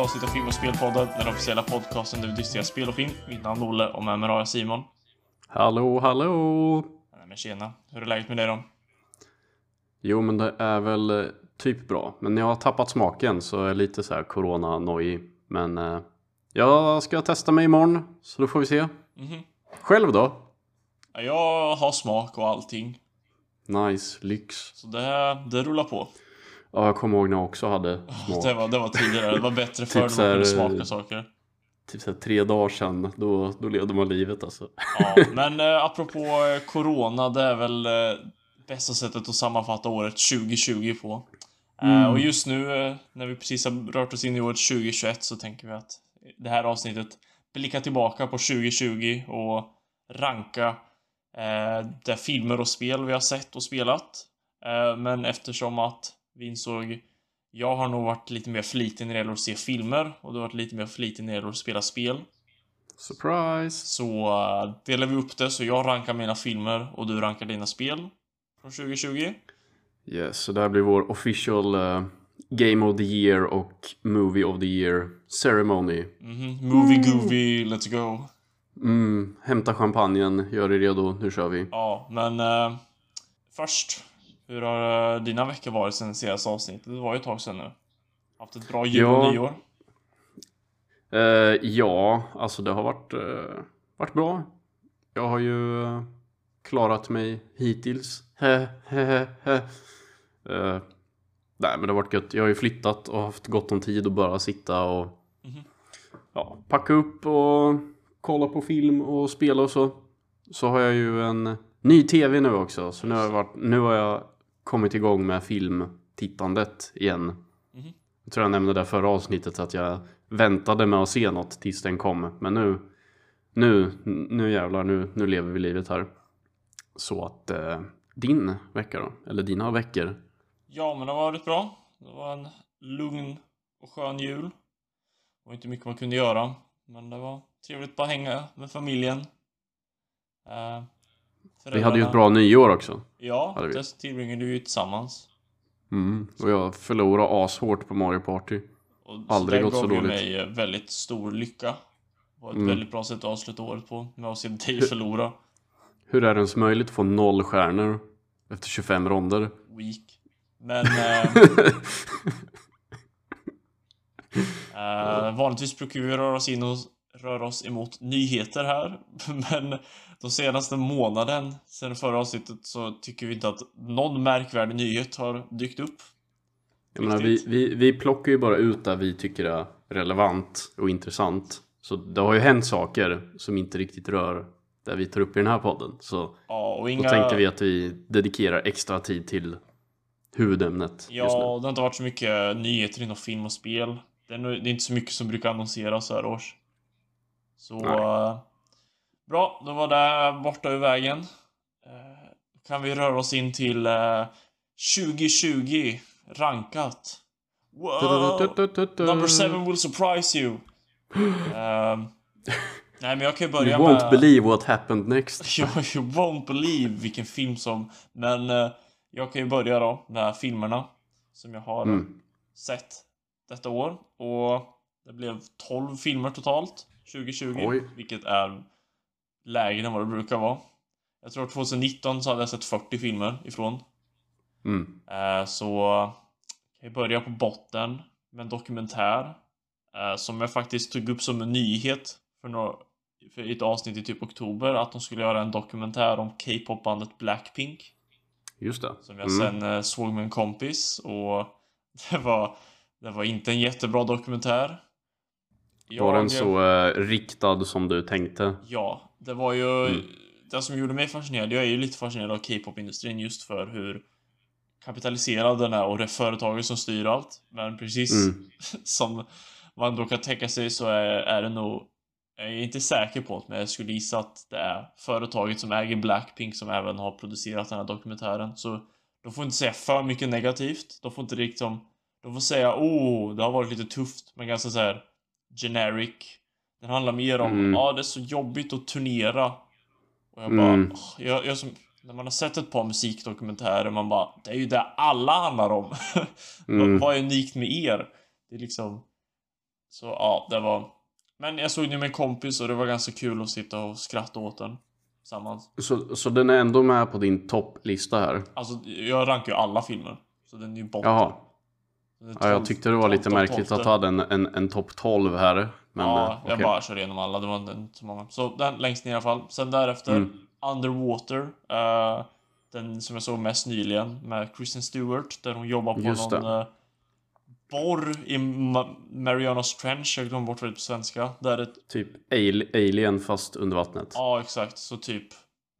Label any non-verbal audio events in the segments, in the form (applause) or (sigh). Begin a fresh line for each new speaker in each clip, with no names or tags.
avsnitt av Film och Spelpodden, den officiella podcasten där vi diskuterar spel och film. Mitt namn är Olle och med mig har jag Simon.
Hallå, hallå!
Nej men tjena, hur är läget med dig då?
Jo, men det är väl eh, typ bra. Men jag har tappat smaken så jag är lite så här corona-nojig. Men eh, jag ska testa mig imorgon, så då får vi se.
Mhm.
Själv då?
Ja, Jag har smak och allting,
Nice, lyx.
så det, det rullar på.
Ja, jag kommer ihåg när jag också hade smak.
Det var, det var tidigare, det var bättre (laughs) förr
Typ
när man kunde
här,
smaka
eh,
saker.
Typ så här tre dagar sedan, då, då levde man livet alltså.
Ja, (laughs) men eh, apropå eh, Corona, det är väl eh, bästa sättet att sammanfatta året 2020 på. Eh, och just nu, eh, när vi precis har rört oss in i året 2021, så tänker vi att det här avsnittet blickar tillbaka på 2020 och ranka eh, de filmer och spel vi har sett och spelat. Eh, men eftersom att vi insåg jag har nog varit lite mer flitig när det gäller att se filmer och du har varit lite mer flitig när det gäller att spela spel.
Surprise!
Så uh, delar vi upp det så jag rankar mina filmer och du rankar dina spel från 2020.
Yes, så det här blir vår official eh, Game of the Year och Movie of the Year ceremony.
Mhm. Movie Goovy, let's go.
Mm, hämta champagnen, gör dig redo, nu kör vi.
Ja, men uh, först. Hur har uh, dina veckor varit sen senaste avsnittet? Det var ju ett tag sedan nu. Haft ett bra jul och
Ja.
nyår.
Eh, ja, alltså det har varit, eh, varit bra. Jag har ju eh, klarat mig hittills. (laughs) Eh, nej, men det har varit gött. Jag har ju flyttat och haft gott om tid att bara sitta och
Mhm.
ja, packa upp och kolla på film och spela och så. Så har jag ju en ny tv nu också. Så nu har jag, varit, nu har jag kommit igång med filmtittandet igen.
Mhm.
Jag tror jag nämnde det förra avsnittet att jag väntade med att se något tills den kom. Men nu, nu, nu jävlar, nu, nu lever vi livet här. Så att eh, din vecka då? Eller dina veckor?
Ja, men det har varit bra. Det var en lugn och skön jul. Det var inte mycket man kunde göra. Men det var trevligt att bara hänga med familjen.
Vi hade ju ett bra nyår också.
Ja, det tillbringade vi ju tillsammans.
Mm. Och jag förlorade ashårt på Mario Party.
Och
Aldrig
det
gått så
gav ju
dåligt.
mig eh, väldigt stor lycka. Det var ett
Mm.
väldigt bra sätt att avsluta året på. Med att se dig förlora.
Hur är det ens möjligt att få noll stjärnor efter 25 ronder?
Weak. Men... Eh, (laughs) eh, vanligtvis brukar vi röra oss in och röra oss emot nyheter här. (laughs) Men de senaste månaden, sen förra avsnittet, så tycker vi inte att någon märkvärdig nyhet har dykt upp.
Jag menar, vi, vi, vi plockar ju bara ut där vi tycker är relevant och intressant. Så det har ju hänt saker som inte riktigt rör det vi tar upp i den här podden. Så
Ja, och
då
inga...
tänkte vi att vi dedikerar extra tid till huvudämnet just nu.
Ja, det har inte varit så mycket nyheter inom film och spel. Det är, det inte så mycket som brukar annonseras så här års. Så...
Nej.
Eh, bra, då var det borta ur vägen. Eh, kan vi röra oss in till eh, 2020 rankat. Wow! Number seven will surprise you. Ehm, nej, men jag kan ju börja
You won't
med...
believe what happened next. (laughs)
You, you won't believe vilken film som... Men eh, jag kan ju börja då med filmerna som jag har
Mm.
sett detta år. Och det blev 12 filmer totalt 2020.
Oj.
Vilket är lägre än vad det brukar vara. Jag tror 2019 så hade jag sett 40 filmer ifrån.
Mm.
Eh, så kan jag börja på botten med en dokumentär. eh, som jag faktiskt tog upp som en nyhet för, några, för ett avsnitt i typ oktober. Att de skulle göra en dokumentär om K-pop-bandet Blackpink.
Just det.
Som jag
Mm.
sen eh, såg med en kompis. Och (laughs) det var, det var inte en jättebra dokumentär.
Var den så eh, riktad som du tänkte?
Ja, det var ju...
Mm.
Det som gjorde mig fascinerad, jag är ju lite fascinerad av K-pop-industrin just för hur kapitaliserad den är och det är företaget som styr allt. Men precis
Mm. (laughs)
som man då kan tänka sig så är, är det nog... Jag är inte säker på det, men jag skulle gissa att det är företaget som äger Blackpink som även har producerat den här dokumentären. Så de får inte säga för mycket negativt. De får inte liksom... De får säga oh, det har varit lite tufft, men ganska så här generic. Den handlar mer om,
Mm.
ah, det är så jobbigt att turnera. Och jag bara,
Mm.
åh, jag, jag som, när man har sett ett par musikdokumentärer, man bara, det är ju det alla handlar om. (laughs)
Mm.
Vad är unikt med er? Det är liksom, Så ja, det var... Men jag såg den med en kompis och det var ganska kul att sitta och skratta åt den. Tillsammans.
Så, så den är ändå med på din topplista här?
Alltså, jag rankar ju alla filmer. Så den är ju botten.
Jaha.
Är
Ja, jag
12
tyckte det var lite
12,
märkligt
12.
att du hade en, en, en topp 12 här. Men,
ja,
eh,
jag bara kör igenom alla. Det var inte så många. Så den längst ner i alla fall. Sen därefter,
Mm.
Underwater. eh, den som jag såg mest nyligen med Kristen Stewart. Där hon jobbar på
Just
någon
det.
uh, borr i Ma- Marianas Trench. Jag glömde bort vad det är på svenska. Där ett,
Typ al- Alien fast under vattnet.
ja, exakt. Så typ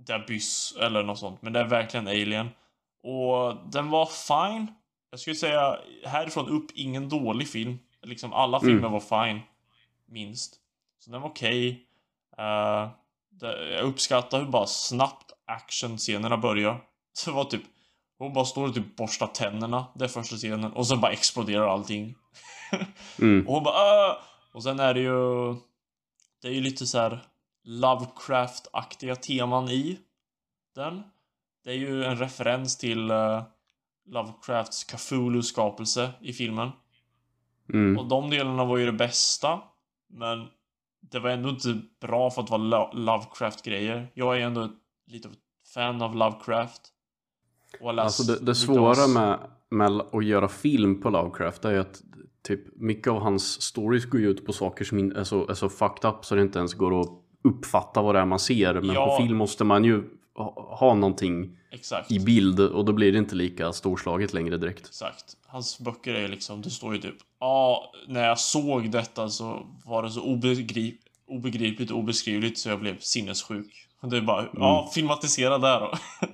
The Abyss eller något sånt. Men det är verkligen Alien. Och den var fine. Jag skulle säga härifrån upp, ingen dålig film. Liksom alla
Mm.
filmer var fine. Minst. Så den var okej. Eh, det- jag uppskattar hur bara snabbt actionscenerna börjar. (laughs) Så det var typ hon bara står och typ borstar tänderna. Det är första scenen. Och sen bara exploderar allting. (laughs)
Mm.
Och hon bara Åh! Och sen är det ju... Det är ju lite så här Lovecraft-aktiga teman i den. Det är ju en referens till eh, Lovecrafts Cthulhu-skapelse i filmen.
Mm.
Och de delarna var ju det bästa. Men det var ändå inte bra för att vara Lo- Lovecraft-grejer. Jag är ändå lite av ett fan av Lovecraft.
Alltså det, det
lite
svåra med, med att göra film på Lovecraft är ju att typ mycket av hans stories går ju ut på saker som är så, är så fucked up så det inte ens går att uppfatta vad det är man ser. Men
Ja.
på film måste man ju ha, ha någonting
Exakt.
i bild och då blir det inte lika storslaget längre direkt.
Exakt. Hans böcker är liksom, det står ju typ Ja, när jag såg detta så var det så obegrip, obegripligt och obeskrivligt så jag blev sinnessjuk. Och det är bara, ja, filmatisera där då.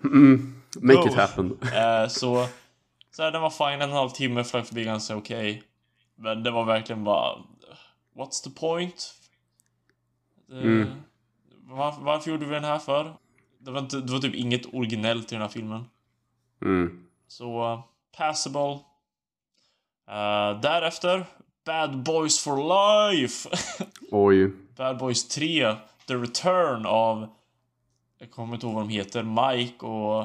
Mm. Make (laughs)
Oh.
it happen.
Eh, så, så här, den var fine, en och en halv timme flög förbi ganska okej. Men det var verkligen bara, what's the point? Det,
Mm.
var, varför gjorde vi den här för? Det var, inte, det var typ inget originellt i den här filmen.
Mm.
Så, uh, passable. Uh, därefter, Bad Boys for Life! (laughs)
Oj.
Bad Boys 3, The Return av... Jag kommer inte ihåg vad de heter, Mike och...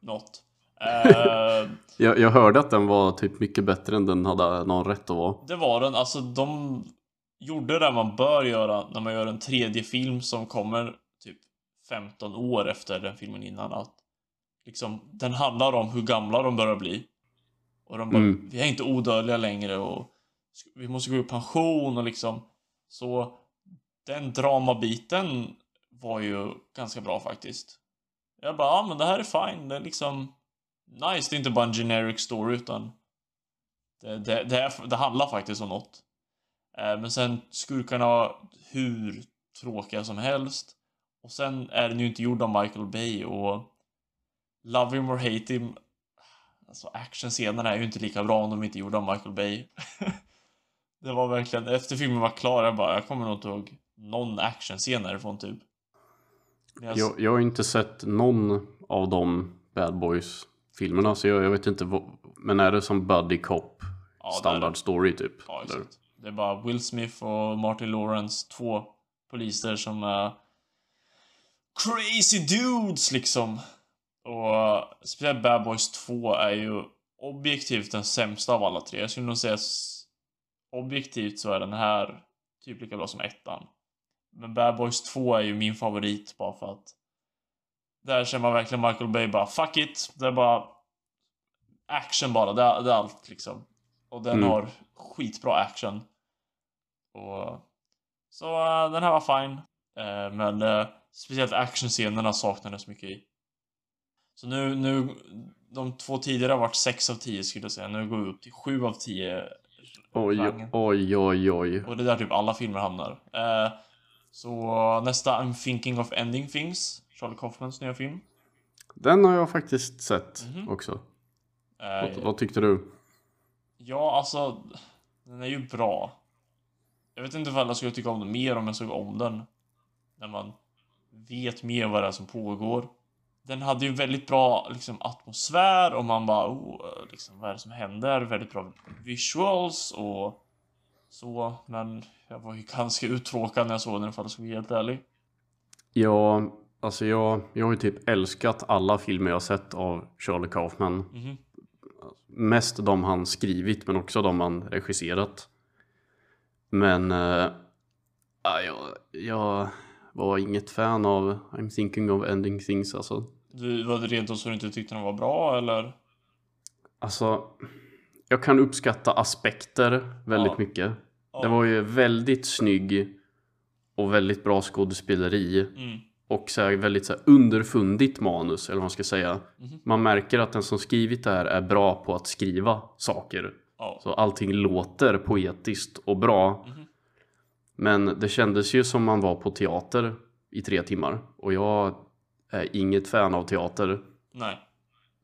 Något. Eh, (laughs)
Jag, jag hörde att den var typ mycket bättre än den hade någon rätt att vara.
det var den, alltså de gjorde det man bör göra när man gör en tredje film som kommer 15 år efter den filmen innan. Att liksom, den handlar om hur gamla de börjar bli. Och de bara,
Mm.
vi är inte odödliga längre och vi måste gå i pension och liksom. Så den dramabiten var ju ganska bra faktiskt. Jag bara, ja men det här är fine. Det är liksom nice. Det är inte bara en generic story utan det, det, det, är, det handlar faktiskt om något. Eh, men sen skurkarna hur tråkiga som helst. Och sen är den ju inte gjord av Michael Bay och Love him or hate him. Alltså actionscenerna är ju inte lika bra om de inte är gjorda av Michael Bay. (laughs) det var verkligen, efter filmen var klar, jag bara, jag kommer nog inte ihåg någon actionscen därifrån typ. Jag-
Jag, jag har inte sett någon av de Bad Boys filmerna så jag, jag vet inte vad, Men är det som Buddy Cop
ja,
standard story typ?
Ja,
Eller?
exakt. Det är bara Will Smith och Martin Lawrence, två poliser som är crazy dudes liksom. Och eh, speciellt Bad Boys 2 är ju objektivt den sämsta av alla tre. Jag skulle nog säga s- objektivt så är den här typ lika bra som ettan. Men Bad Boys 2 är ju min favorit bara för att där känner man verkligen Michael Bay bara fuck it. Det är bara action bara. Det är, det är allt liksom. Och den
Mm.
har skitbra action. Och, så eh, den här var fine. Eh, men uh, speciellt actionscenerna saknades mycket i. Så nu, nu, de två tidigare har varit 6 av 10 skulle jag säga. Nu går vi upp till 7 av 10
Oj,
rangen.
oj, oj, oj.
Och det är där typ alla filmer hamnar. Eh, så nästa I'm thinking of ending things. Charlie Kaufmans nya film.
Den har jag faktiskt sett
Mhm.
också.
Eh,
Vad, vad tyckte du?
Ja, alltså. Den är ju bra. Jag vet inte ifall jag skulle tycka om den mer om jag såg om den. När man vet mer vad det är som pågår. Den hade ju väldigt bra liksom, atmosfär och man bara oh, liksom, vad är det som händer? Väldigt bra visuals och så. Men jag var ju ganska uttråkad när jag såg den ifall jag ska vara helt ärlig.
Ja, alltså jag, jag har ju typ älskat alla filmer jag sett av Charlie Kaufman.
Mhm.
Mest de han skrivit men också de han regisserat. Men uh, jag, jag var inget fan av I'm thinking of ending things alltså.
Du, var det rent och så du inte tyckte den var bra eller?
Alltså, jag kan uppskatta aspekter väldigt
Ja.
mycket.
Ja.
Det var ju väldigt snygg och väldigt bra skådespeleri.
Mm.
Och så här väldigt så här underfundigt manus, eller vad man ska säga.
Mhm.
Man märker att den som skrivit det här är bra på att skriva saker.
Ja.
Så allting låter poetiskt och bra.
Mhm.
Men det kändes ju som man var på teater i tre timmar. Och jag är inget fan av teater.
Nej.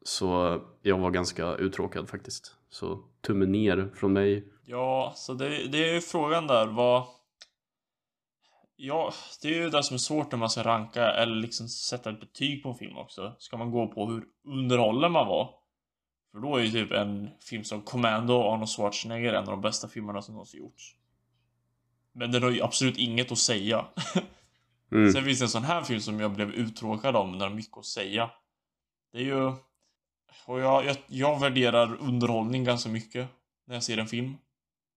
Så jag var ganska uttråkad faktiskt. Så tummen ner från mig.
Ja, så det, det är ju frågan där vad... Ja, det är ju det som är svårt när man ska ranka eller liksom sätta ett betyg på en film också. Ska man gå på hur underhållen man var? För då är ju typ en film som Commando och Arnold Schwarzenegger en av de bästa filmerna som någonsin gjorts. Men den har ju absolut inget att säga.
Mm.
Sen finns det en sån här film som jag blev uttråkad av, men den har mycket att säga. Det är ju... Och jag, jag, jag värderar underhållning ganska mycket när jag ser en film.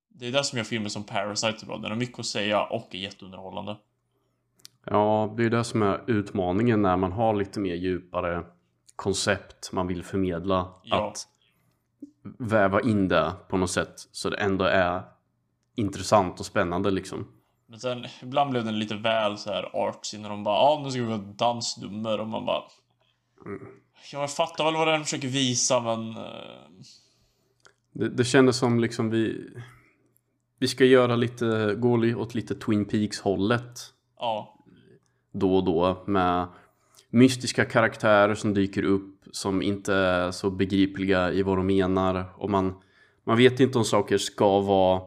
Det är det som gör filmer som Parasite bra. Den har mycket att säga och är jätteunderhållande.
Ja, det är det som är utmaningen när man har lite mer djupare koncept man vill förmedla.
Ja.
Att väva in det på något sätt så det ändå är intressant och spännande liksom.
Men sen, ibland blev den lite väl så här artsy när de bara ah, nu ska vi ha dansnummer. Och man bara... Ja, jag fattar väl vad den försöker visa men... eh,
Det, det kändes som liksom vi vi ska göra lite, gå åt lite Twin Peaks hållet
ja.
då och då med mystiska karaktärer som dyker upp som inte är så begripliga i vad de menar. Och man, man vet inte om saker ska vara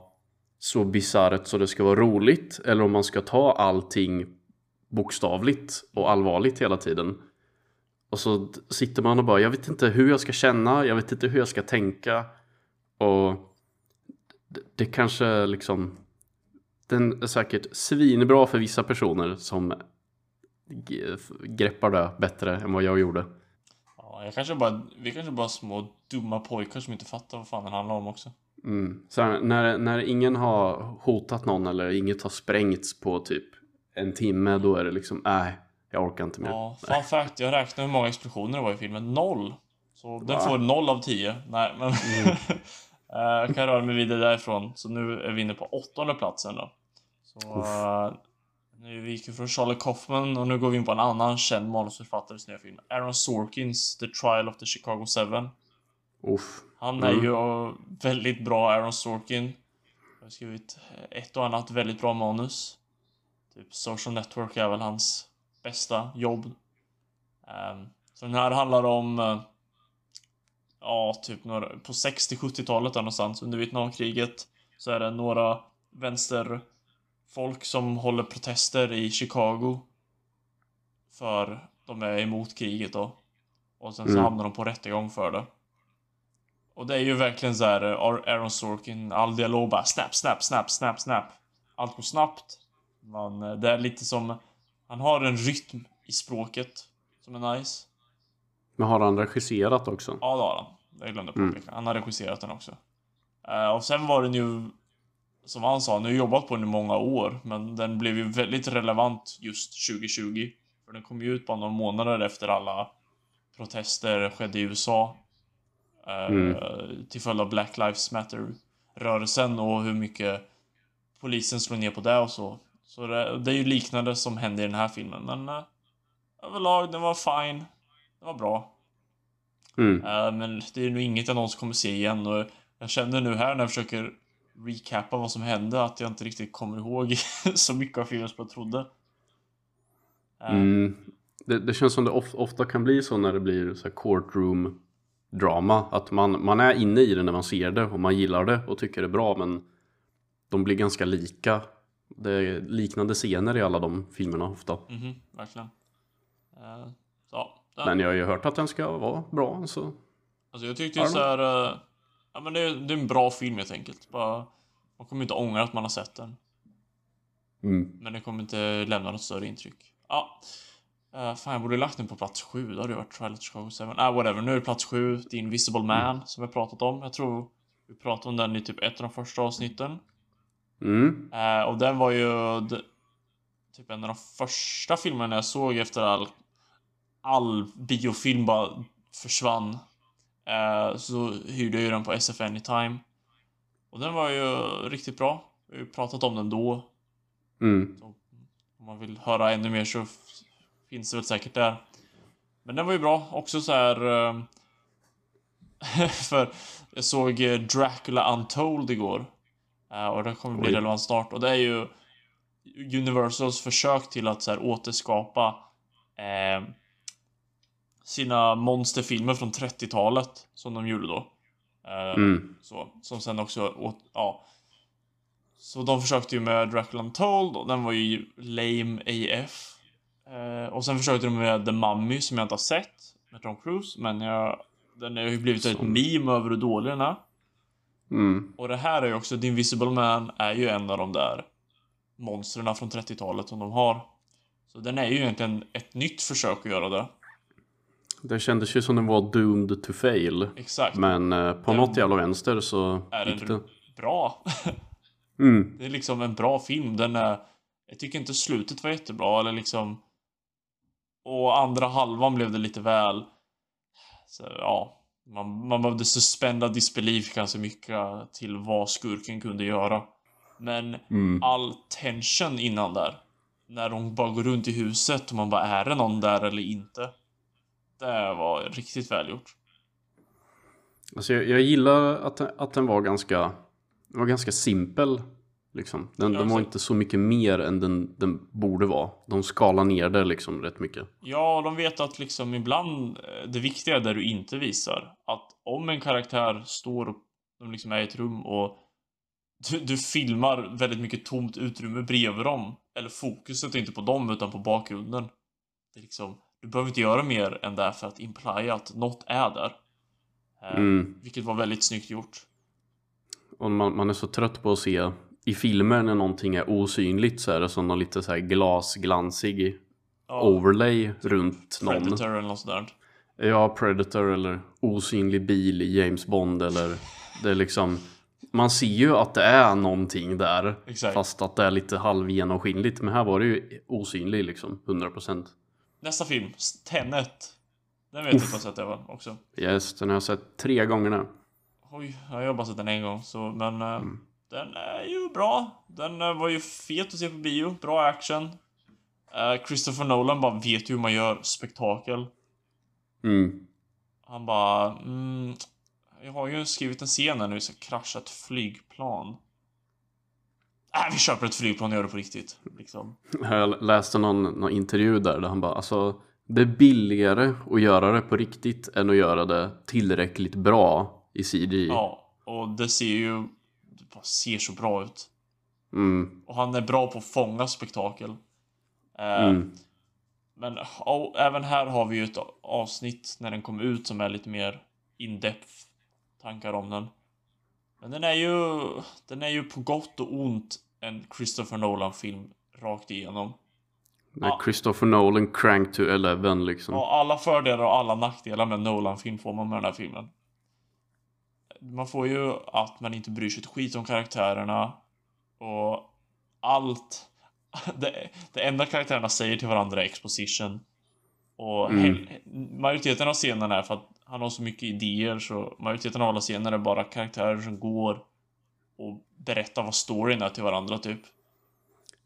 så bisarrt så det ska vara roligt eller om man ska ta allting bokstavligt och allvarligt hela tiden. Och så sitter man och bara, jag vet inte hur jag ska känna, jag vet inte hur jag ska tänka och det, det kanske liksom den är säkert svinbra för vissa personer som greppar det bättre än vad jag gjorde.
ja jag kanske bara, vi kanske bara är små dumma pojkar som inte fattar vad fan den handlar om också.
Mm. Så här, när, när ingen har hotat någon eller inget har sprängts på typ en timme då är det liksom, nej, jag orkar inte mer.
Ja, fun fact. Jag räknade hur många explosioner det var i filmen. Noll. Så den
Va?
får noll av tio. Nej, men... (laughs) Eh, jag kan röra mig vidare därifrån. Så nu är vi inne på åttonde platsen då. Så... eh, nu vi gick vi från Charlie Kaufman och nu går vi in på en annan känd manusförfattares nya film. Aaron Sorkins The Trial of the Chicago Seven.
Uff.
Han är
Mm.
ju eh, väldigt bra, Aaron Sorkin. Jag har skrivit ett och annat väldigt bra manus. Typ Social Network är väl hans bästa jobb. Ehm, så den här handlar om eh, Ja, typ några, på 60-70-talet där någonstans under Vietnamkriget så är det några vänsterfolk som håller protester i Chicago för de är emot kriget då. Och sen så
Mm.
hamnar de på rättegång för det. Och det är ju verkligen så här eh, Ar- Aaron Sorkin, all dialog bara snap, snap, snap, snap, snap. Allt går snabbt. Men eh, det är lite som, han har en rytm i språket som är nice.
Men har han regisserat också?
Ja, det har han. Jag glömde
Mm.
påpeka. Han har regisserat den också. Eh, och sen var den ju, som han sa, han har jobbat på den i många år, men den blev ju väldigt relevant just 2020. För den kom ju ut bara några månader efter alla protester skedde i USA. Eh,
Mm.
Till följd av Black Lives Matter-rörelsen och hur mycket polisen slår ner på det och så. Så det, det är ju liknande som hände i den här filmen, men uh, överlag, den var fine. Den var bra.
Mm.
Eh, men det är nog inget jag någonsin kommer se igen och jag känner nu här när jag försöker recappa vad som hände att jag inte riktigt kommer ihåg (laughs) så mycket av filmen som jag trodde. Eh,
Mm. Det, det känns som det of, ofta kan bli så när det blir så courtroom drama. Att man, man är inne i det när man ser det och man gillar det och tycker det är bra men de blir ganska lika. Det är liknande scener i alla de filmerna ofta.
mhm, verkligen. Eh, så, den,
Men jag har ju hört att den ska vara bra så
alltså jag tyckte ju
du
så här, eh, ja men det är, det är en bra film helt enkelt. Bara, man kommer inte ångra att man har sett den.
mm.
Men det kommer inte lämna något större intryck. Ja. Uh, fan, jag borde lagt den på plats sju. Då hade det varit of Chicago 7. Ah, whatever. Nu är det plats sju. The Invisible Man, som vi har pratat om. Jag tror vi pratade om den i typ ett av de första avsnitten.
Mm.
Eh, och den var ju typ en av de första filmerna jag såg efter all, all biofilm bara försvann. Eh, så hyrde jag ju den på SF Anytime. Och den var ju riktigt bra. Vi har ju pratat om den då.
Mm.
Så om man vill höra ännu mer så finns det väl säkert där. Men den var ju bra. Också så här... eh, (laughs) för jag såg eh, Dracula Untold igår. Eh, och det kommer bli relevant snart. Och det är ju Universals försök till att så här återskapa eh, sina monsterfilmer från 30-talet som de gjorde då. Eh,
Mm.
så, som sen också åt, ja. Så de försökte ju med Dracula Untold och den var ju lame AF. Eh, och sen försökte de med The Mummy som jag inte har sett med Tom Cruise, men jag, den har ju blivit ett meme över hur dålig den är.
Mm.
Och det här är ju också, The Invisible Man är ju en av de där monstren från 30-talet som de har. Så den är ju egentligen ett nytt försök att göra det.
Det kändes ju som den var doomed to fail.
Exakt.
Men eh, på
Den-
något jävla vänster så
är
gick det.
den bra.
Mm. (laughs)
Det är liksom en bra film. Den är... Jag tycker inte slutet var jättebra eller liksom... Och andra halvan blev det lite väl... Så, ja. Man, man behövde suspenda disbelief ganska mycket till vad skurken kunde göra. Men
Mm.
all tension innan där. När de bara går runt i huset och man bara, är det någon där eller inte? Det var riktigt välgjort.
Alltså jag, jag gillar att, att den var ganska, den var ganska simpel. Liksom. Den, den var inte så mycket mer än den, den borde vara. De skalar ner det liksom rätt mycket.
Ja, de vet att liksom ibland, eh, det viktiga är där du inte visar. Att om en karaktär står och de liksom är i ett rum och du, du filmar väldigt mycket tomt utrymme bredvid dem. Eller fokuset är inte på dem utan på bakgrunden. Det är liksom, du behöver inte göra mer än det för att implya att något är där. Eh,
Mm.
Vilket var väldigt snyggt gjort.
Och man, man är så trött på att se i filmer när någonting är osynligt så är det som någon lite så här glasglansig
Ja,
overlay runt någon.
Predator eller något sådär.
Ja, Predator eller osynlig bil i James Bond eller det är liksom man ser ju att det är någonting där
Exakt.
fast att det är lite halvgenomskinligt men här var det ju osynlig liksom 100%
Nästa film, Tenet. Den vet jag inte vad sett det var också.
Yes, den har jag sett tre gånger nu
Oj, jag har bara sett den en gång så, men eh,
Mm.
Den är ju bra. Den eh, var ju fet att se på bio. Bra action. Eh, Christopher Nolan bara vet ju hur man gör spektakel.
mm.
Han bara, mm, jag har ju skrivit en scen här nu vi ska krascha ett flygplan. Äh, vi köper ett flygplan och gör det på riktigt. Liksom.
Jag läste någon, någon intervju där, där han bara alltså Det är billigare att göra det på riktigt än att göra det tillräckligt bra i CGI
Ja, och det ser ju, bara ser så bra ut.
mm.
Och han är bra på att fånga spektakel. Eh,
Mm.
Men ja, även här har vi ju ett avsnitt när den kom ut som är lite mer in-depth tankar om den. Men den är ju, den är ju på gott och ont en Christopher Nolan-film rakt igenom.
Det är
Ja.
Christopher Nolan crank to 11 liksom
Och alla fördelar och alla nackdelar med Nolan-film får man med den här filmen. Man får ju att man inte bryr sig ett skit om karaktärerna. Och allt... (laughs) Det, det enda karaktärerna säger till varandra är exposition. Och
Mm.
majoriteten av scenerna är för att han har så mycket idéer så majoriteten av alla scener är bara karaktärer som går och berättar vad storyn är till varandra typ.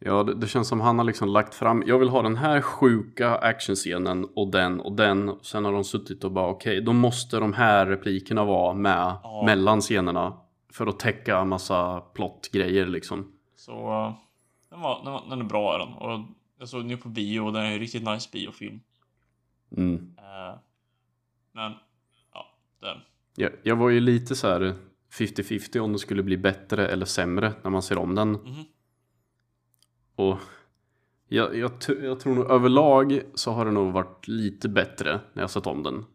Ja, det, det känns som han har liksom lagt fram Jag vill ha den här sjuka actionscenen och den och den och Sen har de suttit och bara okej, då måste de här replikerna vara med
Ja.
mellan scenerna För att täcka massa plottgrejer liksom
Så eh, den, var, den, var, den är bra är den. Och jag såg den ju på bio och den är en riktigt nice biofilm.
mm.
Eh, men, ja, den.
jag, jag var ju lite så här 50-50 om det skulle bli bättre eller sämre när man ser om den
Mhm.
Och jag, jag, jag tror nog överlag så har det nog varit lite bättre när jag sett om den.
Mhm.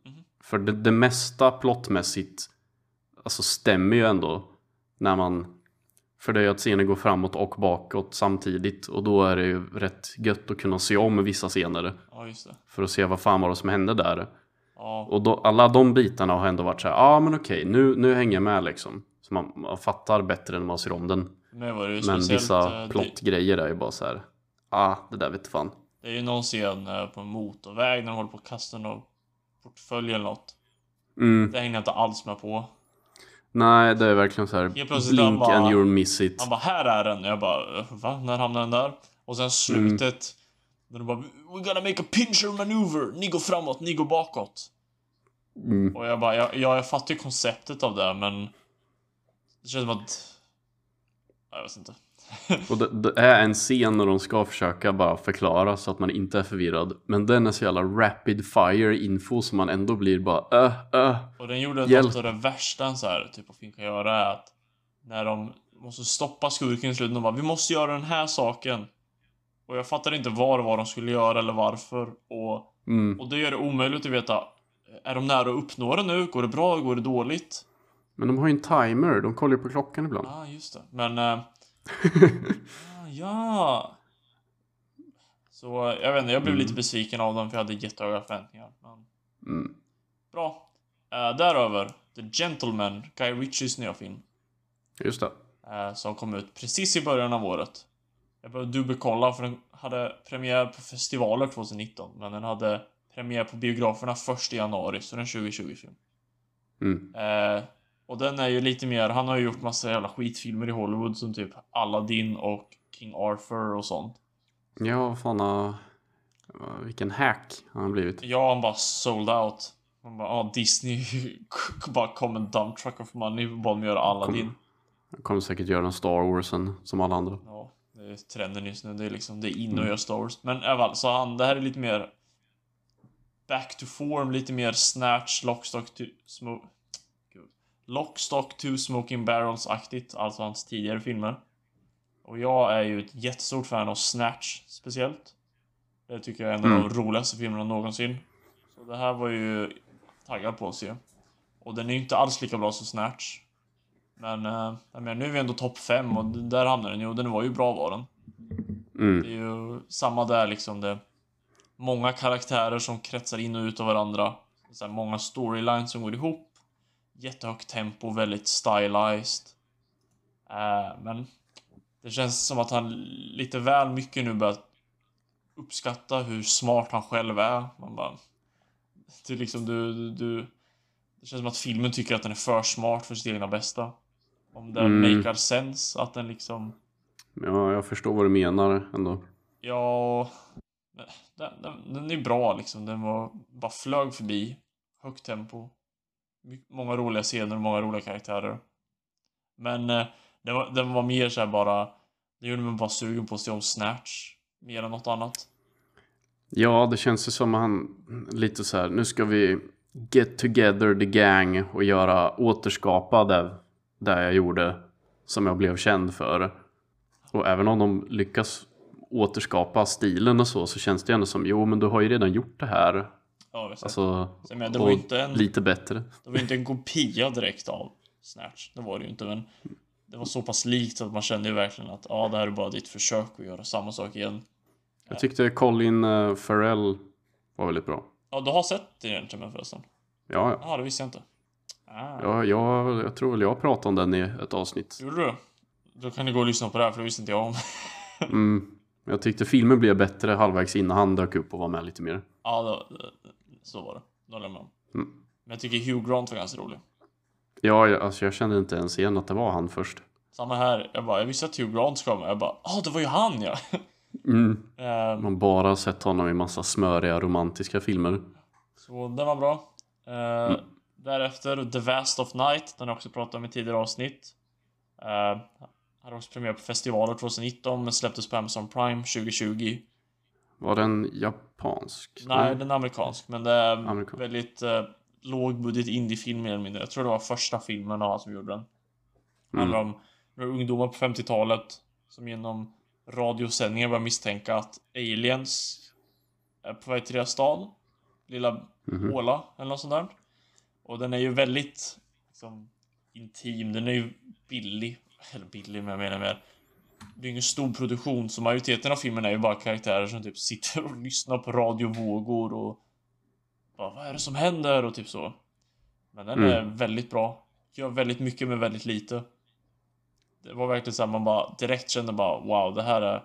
För det, det mesta plottmässigt alltså stämmer ju ändå när man för det är ju att scener går framåt och bakåt samtidigt och då är det ju rätt gött att kunna se om vissa scener
Ja,
för att se vad fan var det som hände där.
Ja,
Och då, alla de bitarna har ändå varit så här, ja ah, men okej, nu, nu hänger jag med liksom. Så man, man fattar bättre när man ser om den. Men
speciellt...
vissa
eh,
plottgrejer är ju bara så här. Ah, det där vet fan.
det är ju någon scen eh, på en motorväg när de håller på att kasta någon portfölj eller något.
Mm.
Det hängde jag inte alls med på.
Nej, det är verkligen så här. Blink
bara-
and you'll miss it.
Han bara, här är den. Jag bara, va? När hamnar den där? Och sen slutet. När de bara, we're gonna make a pincher maneuver. Ni går framåt, ni går bakåt.
Mm.
Och jag bara, ja, ja, jag fattar ju konceptet av det, men... Det känns som att... Jag vet inte.
Och det, det är en scen när de ska försöka bara förklara så att man inte är förvirrad. Men den är så jävla rapid fire info som man ändå blir bara äh, äh.
Och den gjorde
Hjälp.
något av det värsta så här typ film kan göra är att när de måste stoppa skurken i slutet, de bara vi måste göra den här saken. Och jag fattar inte vad var de skulle göra eller varför. Och,
Mm.
och det gör det omöjligt att veta. Är de nära att uppnå det nu? Går det bra? Går det dåligt?
Men de har ju en timer, de kollar ju på klockan ibland.
Ja, ah, just det. Men... Eh, (laughs) ah, ja! Så jag vet inte, jag blev
Mm.
lite besviken av dem för jag hade jättehöga förväntningar. Men
Mm.
bra. Eh, däröver, The Gentleman, Guy Ritchies nya film.
Just det.
eh, som kom ut precis i början av året. Jag behövde dubbelkolla för den hade premiär på festivaler 2019, men den hade premiär på biograferna först i januari, så den är 2020-film.
Mm.
Eh, och den är ju lite mer, han har ju gjort massa jävla skitfilmer i Hollywood som typ Aladdin och King Arthur och sånt.
Ja, fan har... Vilken hack han har blivit.
Ja, han bara sold out. Han bara, ah, Disney (laughs) bara kom en dump truck of money och bad mig göra Aladdin.
Han kommer säkert göra en Star Warsen som alla andra.
Ja, det är trenden just nu. Det är liksom, det är in att göra Star Wars. Men fall, så han, det här är lite mer back to form, lite mer snatch, lockstock to smoke... Lockstock to smoking barrels-aktigt, alltså hans tidigare filmer. Och jag är ju ett jättestort fan av Snatch, speciellt. Det tycker jag är en av
Mm.
de roligaste filmerna någonsin. Så det här var ju taggad på att se. Och den är ju inte alls lika bra som Snatch. Men, eh, jag menar, nu är vi ändå topp 5 och där hamnar den ju och den var ju bra var den.
Mm.
Det är ju samma där liksom. Det många karaktärer som kretsar in och ut av varandra. Så här, många storylines som går ihop. Jättehögt tempo, väldigt stylized. Eh, men det känns som att han lite väl mycket nu börjar uppskatta hur smart han själv är. Man bara... Det liksom du, du, du... Det känns som att filmen tycker att den är för smart för sitt egna bästa. Om det
Mm.
makar sense att den liksom...
Ja, jag förstår vad du menar ändå.
Ja... Den, den, den är bra liksom. Den var bara flög förbi. Högt tempo. Många roliga scener och många roliga karaktärer. Men eh, den, var, den var mer såhär bara... Det gjorde mig bara sugen på att se om Snatch. Mer än något annat.
Ja, det känns ju som han lite så här, nu ska vi get together the gang och göra återskapa det, det jag gjorde som jag blev känd för. Och även om de lyckas återskapa stilen och så, så känns det ändå som, jo men du har ju redan gjort det här.
Ja.
Alltså,
Så jag menar, det var inte en...
lite bättre.
Det var inte en kopia direkt av Snatch. Det var det ju inte, men det var så pass likt att man kände ju verkligen att ja, det här är bara ditt försök att göra samma sak igen.
Jag tyckte Colin eh, Farrell var väldigt bra.
Ja, du har sett den egentligen förresten?
Ja, ja.
Ja, det visste jag inte. Ah,
Ja, jag, jag tror väl jag pratade om den i ett avsnitt.
Gjorde du? Då kan du gå och lyssna på det här, för det visste inte jag om. (laughs)
Mm. Jag tyckte filmen blev bättre halvvägs innan han dök upp och var med lite mer.
ja, så var det. Då håller jag med om.
Mm.
Men jag tycker Hugh Grant var ganska rolig.
Ja, jag, alltså jag kände inte ens igen att det var han först.
Samma här. Jag bara, jag visste att Hugh Grant ska vara med. Jag bara, ah, det var ju han ja! (laughs)
Mm.
Ehm,
Man bara sett honom i massa smöriga romantiska filmer.
Så den var bra. Eh, Därefter The Vast of Night, den har jag också pratat om i tidigare avsnitt. Uh, hade också premiär på festivaler 2019 men släpptes på Amazon Prime 2020.
Var den japansk?
Nej, den är amerikansk men det är
Amerikansk.
väldigt uh, lågbudget indiefilm mer eller mindre. Jag tror det var första filmen av som gjorde den.
Mm.
handlar om några ungdomar på 50-talet som genom radiosändningar börjar misstänka att aliens är på väg till deras stad. Lilla
Mhm.
håla eller något sånt där. Och den är ju väldigt liksom, intim. Den är ju billig. Eller billig, men jag menar mer. Det är ingen stor produktion, så majoriteten av filmen är ju bara karaktärer som typ sitter och (laughs) lyssnar på radiovågor och bara, vad är det som händer? Och typ så. Men den
Mm.
är väldigt bra. Gör väldigt mycket med väldigt lite. det var verkligen så här, man bara direkt kände bara wow, det här är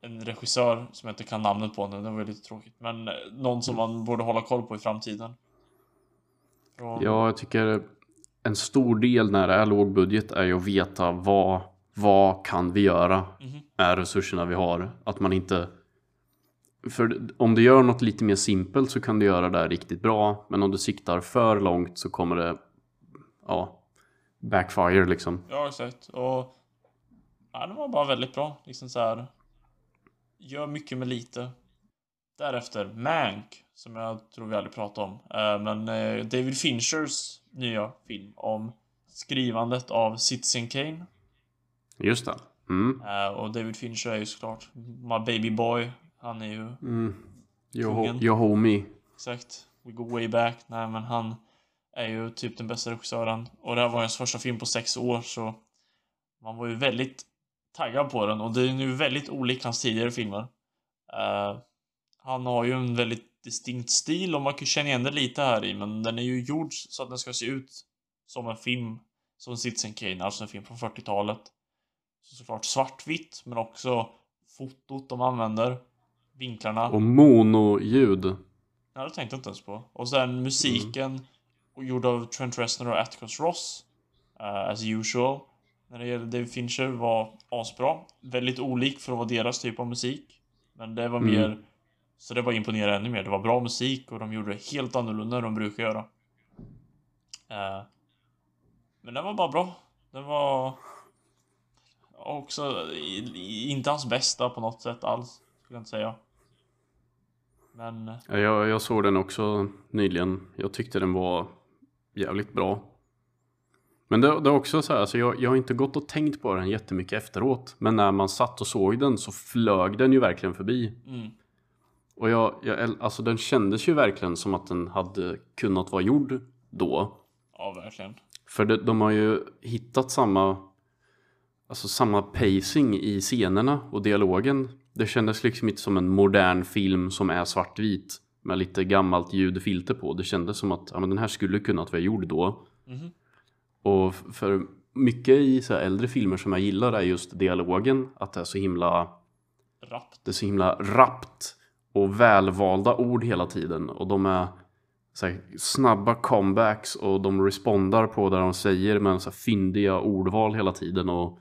en regissör som jag inte kan namnet på nu, det var lite tråkigt. Men eh, någon som man borde hålla koll på i framtiden. Från...
Ja, jag tycker en stor del när det är låg budget är ju att veta vad, vad kan vi göra
Mhm.
med resurserna vi har. Att man inte... För om du gör något lite mer simpelt så kan du göra det riktigt bra. Men om du siktar för långt så kommer det... Ja, backfire liksom.
Ja, exakt. Och ja, det var bara väldigt bra. Liksom så här. Gör mycket med lite. Därefter Mank, som jag tror vi aldrig pratade om. Eh, Men eh, David Finchers nya film om skrivandet av Citizen Kane.
Just det. Mm.
Eh, Och David Fincher är ju såklart My Baby Boy. Han är ju
Mm. Yo,
Kungen.
yo homie.
Exakt. We go way back. Nej, men han är ju typ den bästa regissören. Och det här var hans första film på sex år, så man var ju väldigt taggad på den. Och det är ju väldigt olikt hans tidigare filmer. Eh, han har ju en väldigt distinkt stil och man kan känna igen det lite här i, men den är ju gjord så att den ska se ut som en film som Citizen Kane, alltså en film från 40-talet. Så såklart svartvitt, men också fotot de använder, vinklarna.
Och mono-ljud.
Ja, det tänkte jag inte ens på. Och sen musiken och gjord av Trent Reznor och Atticus Ross. eh, as usual. När det gäller David Fincher var asbra. Väldigt olik för att vara deras typ av musik. Men det var
Mm.
mer... Så det var imponerande ännu mer. Det var bra musik och de gjorde det helt annorlunda än de brukar göra. Eh, men den var bara bra. Den var... Också inte hans bästa på något sätt alls, skulle jag inte säga. Men...
Ja, Jag, jag såg den också nyligen. Jag tyckte den var jävligt bra. Men det, det är också så här, alltså jag, jag har inte gått och tänkt på den jättemycket efteråt. Men när man satt och såg den så flög den ju verkligen förbi.
Mm.
Och jag, jag, alltså den kändes ju verkligen som att den hade kunnat vara gjord då.
Ja, verkligen.
För de, de har ju hittat samma, alltså samma pacing i scenerna och dialogen. Det kändes liksom inte som en modern film som är svartvit med lite gammalt ljudfilter på. Det kändes som att ja, men den här skulle kunnat vara gjord då.
Mhm.
Och för mycket i så äldre filmer som jag gillar är just dialogen. Att det är så himla
Rappt.
det är så himla rappt och välvalda ord hela tiden. Och de är så här, snabba comebacks och de respondar på det de säger med så här, fyndiga ordval hela tiden. Och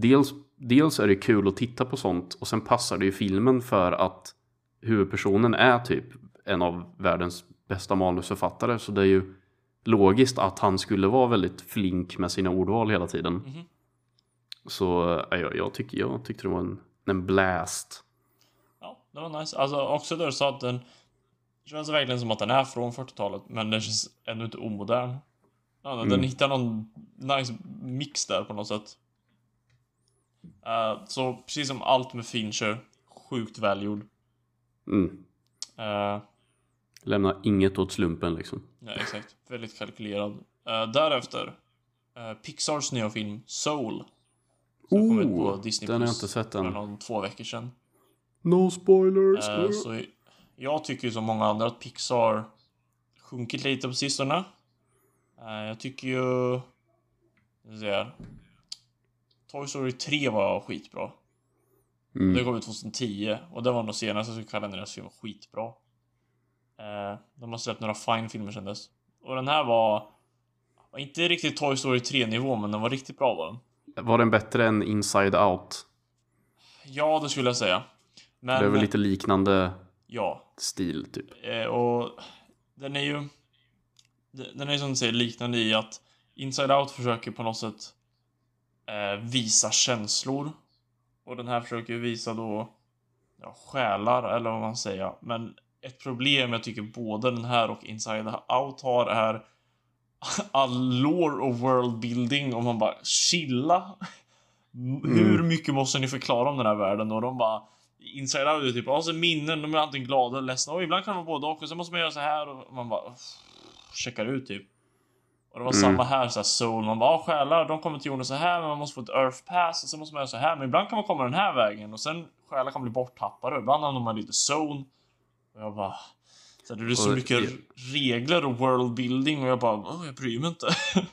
dels, dels är det kul att titta på sånt och sen passar det ju filmen för att huvudpersonen är typ en av världens bästa manusförfattare. Så det är ju logiskt att han skulle vara väldigt flink med sina ordval hela tiden.
Mhm.
Så äh, jag, jag, tycker, jag tyckte det var en, en blast.
Ja, det var nice. Alltså också där du sa att den det känns verkligen som att den är från 40-talet, men den känns ännu inte omodern. Ja, den
Mm.
hittar någon nice mix där på något sätt. Eh, så precis som allt med Fincher, sjukt välgjord.
Mm.
Uh,
Lämna inget åt slumpen liksom.
ja, exakt. Väldigt kalkylerad. Eh, därefter, Pixars nya film Soul. Som kom ut på Disney
den har jag inte sett
för
än.
någon två veckor sedan.
No spoilers!
Så jag tycker ju som många andra att Pixar sjunkit lite på sistone. Jag tycker ju... ska vi se här. Toy Story 3 var skitbra. Det
mm.
kom ut 2010 och det var nog senast jag skulle kalla deras film skitbra. Eh, de har släppt några fine filmer sedan dess. Och den här var... var inte riktigt Toy Story 3 nivå men den var riktigt bra var den.
Var den bättre än Inside Out?
Ja, det skulle jag säga. Men...
Det är väl lite liknande
Ja.
stil typ.
Eh, och den är ju... Den är ju som du säger liknande i att Inside Out försöker på något sätt visa känslor. Och den här försöker visa då ja, själar, eller vad man säger. Men ett problem jag tycker både den här och Inside Out har är (laughs) all lore och worldbuilding och man bara chilla. Hur mycket måste ni förklara om den här världen? Och de bara Inside Out är typ, alltså minnen, de är antingen glada eller ledsna och ibland kan de vara både och och sen måste man göra så här och man bara checkar ut typ. Och det var
Mm.
samma här, så här soul, man bara ah, själar, de kommer till jorden så här men man måste få ett earth pass och sen måste man göra så här men ibland kan man komma den här vägen och sen själar kan bli borttappade ibland hamnar man lite zone. Och jag bara så det är så
Och-
mycket regler och worldbuilding och jag bara, oh, jag bryr mig inte. (laughs)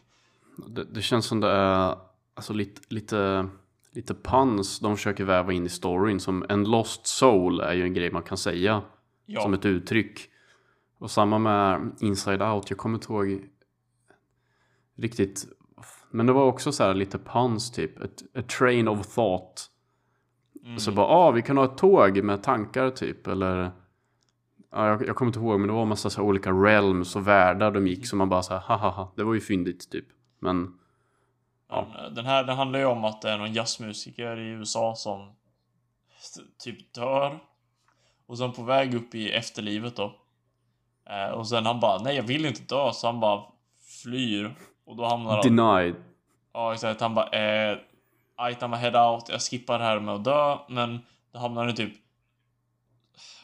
Det, det känns som det är alltså lite, lite, lite puns de försöker väva in i storyn. Som en lost soul är ju en grej man kan säga
Ja,
som ett uttryck. Och samma med Inside Out, jag kommer inte ihåg riktigt. Men det var också så här lite puns typ. A train of thought.
mm,
Så bara, ah, vi kan ha ett tåg med tankar typ. Eller, ja, jag, jag kommer inte ihåg, men det var en massa så olika realms och världar de gick. Så man bara så här, hahaha, det var ju fyndigt typ. Men, ja.
Den här den handlar ju om att det är någon jazzmusiker i USA som typ dör. Och sen på väg upp i efterlivet då. Eh, och sen han bara, nej jag vill inte dö, så han bara flyr. Och då hamnar han...
denied.
Ja exakt, han bara eh, Ajt, I'm head out, jag skippar det här med att dö, men då hamnar han typ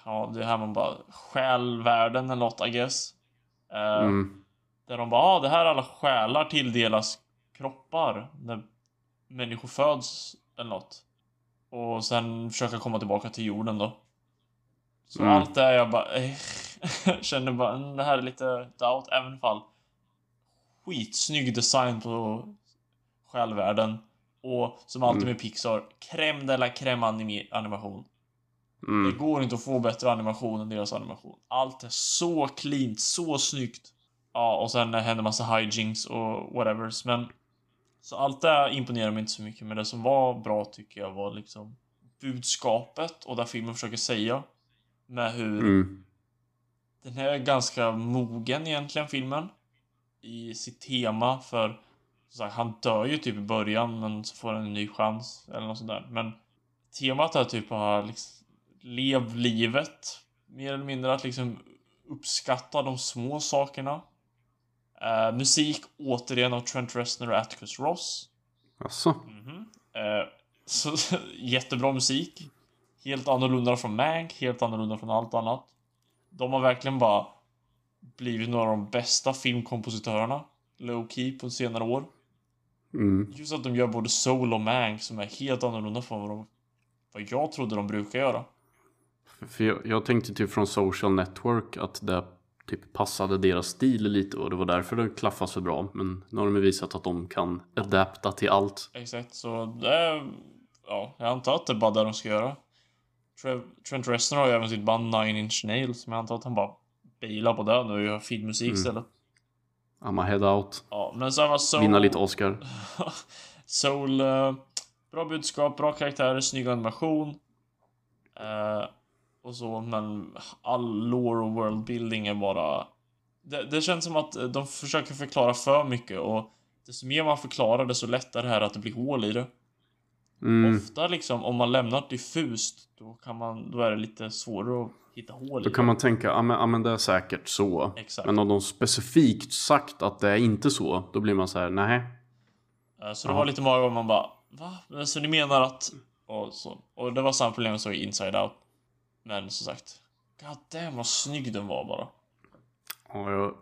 Ja, det här man bara självärlden eller något I guess. Eh,
Mm.
Där de bara, ah, det här alla själar tilldelas kroppar när människor föds eller något. Och sen försöka komma tillbaka till jorden då. Så
Mm.
allt det jag bara, eh, (laughs) känner bara, mm, det här är lite doubt, även fall skitsnygg design på självvärlden. Och som alltid
Mm.
med Pixar, crème de la crème animation. Det
Mm.
går inte att få bättre animation än deras animation. Allt är så cleant, så snyggt. Ja, och sen händer massa hijinks och whatevers, men... Så allt det imponerar mig inte så mycket, men det som var bra tycker jag var liksom budskapet och där filmen försöker säga. Med hur
Mm.
den här är ganska mogen egentligen, filmen. I sitt tema, för sagt, han dör ju typ i början, men så får han en ny chans, eller något sånt där. Men temat är typ att liksom, lev livet, mer eller mindre att liksom uppskatta de små sakerna. Eh, musik, återigen av Trent Reznor och Atticus Ross.
Alltså.
Mhm. Eh, så, (laughs) jättebra musik. Helt annorlunda från Mank, helt annorlunda från allt annat. De har verkligen bara blivit några av de bästa filmkompositörerna, low key, på senare år.
Mm.
Just att de gör både Soul och Mank som är helt annorlunda från vad, de, vad jag trodde de brukar göra.
För jag, jag tänkte typ från Social Network att det typ passade deras stil lite och det var därför det klaffade så bra. Men nu har de visat att de kan adapta till allt.
Exakt, så det är... Ja, jag antar att det är bara det de ska göra. Trev- Trent Reznor har ju även sitt band Nine Inch Nails, men jag antar att han bara bailar på det nu och gör filmmusik
Mm.
istället.
I'mma head out.
Ja, men sen var Soul...
Vinna lite Oscar. (laughs)
Soul... eh, bra budskap, bra karaktärer, snygg animation. Eh, och så, men all lore och worldbuilding är bara... Det, det känns som att eh, de försöker förklara för mycket och desto mer man förklarar desto lättare är det att det blir hål i det.
Mm.
Ofta liksom, om man lämnar diffust, då kan man, då är det lite svårare att hitta hål
Då kan man tänka, ja men, det är säkert så.
Exakt.
Men om de specifikt sagt att det är inte så, då blir man så här, nej.
Så det
Ja.
var lite många gånger man bara Va? Så ni menar att... Och, så. och det var samma problem som i Inside Out. Men som sagt. God damn vad snygg den var bara.
Ja, jag har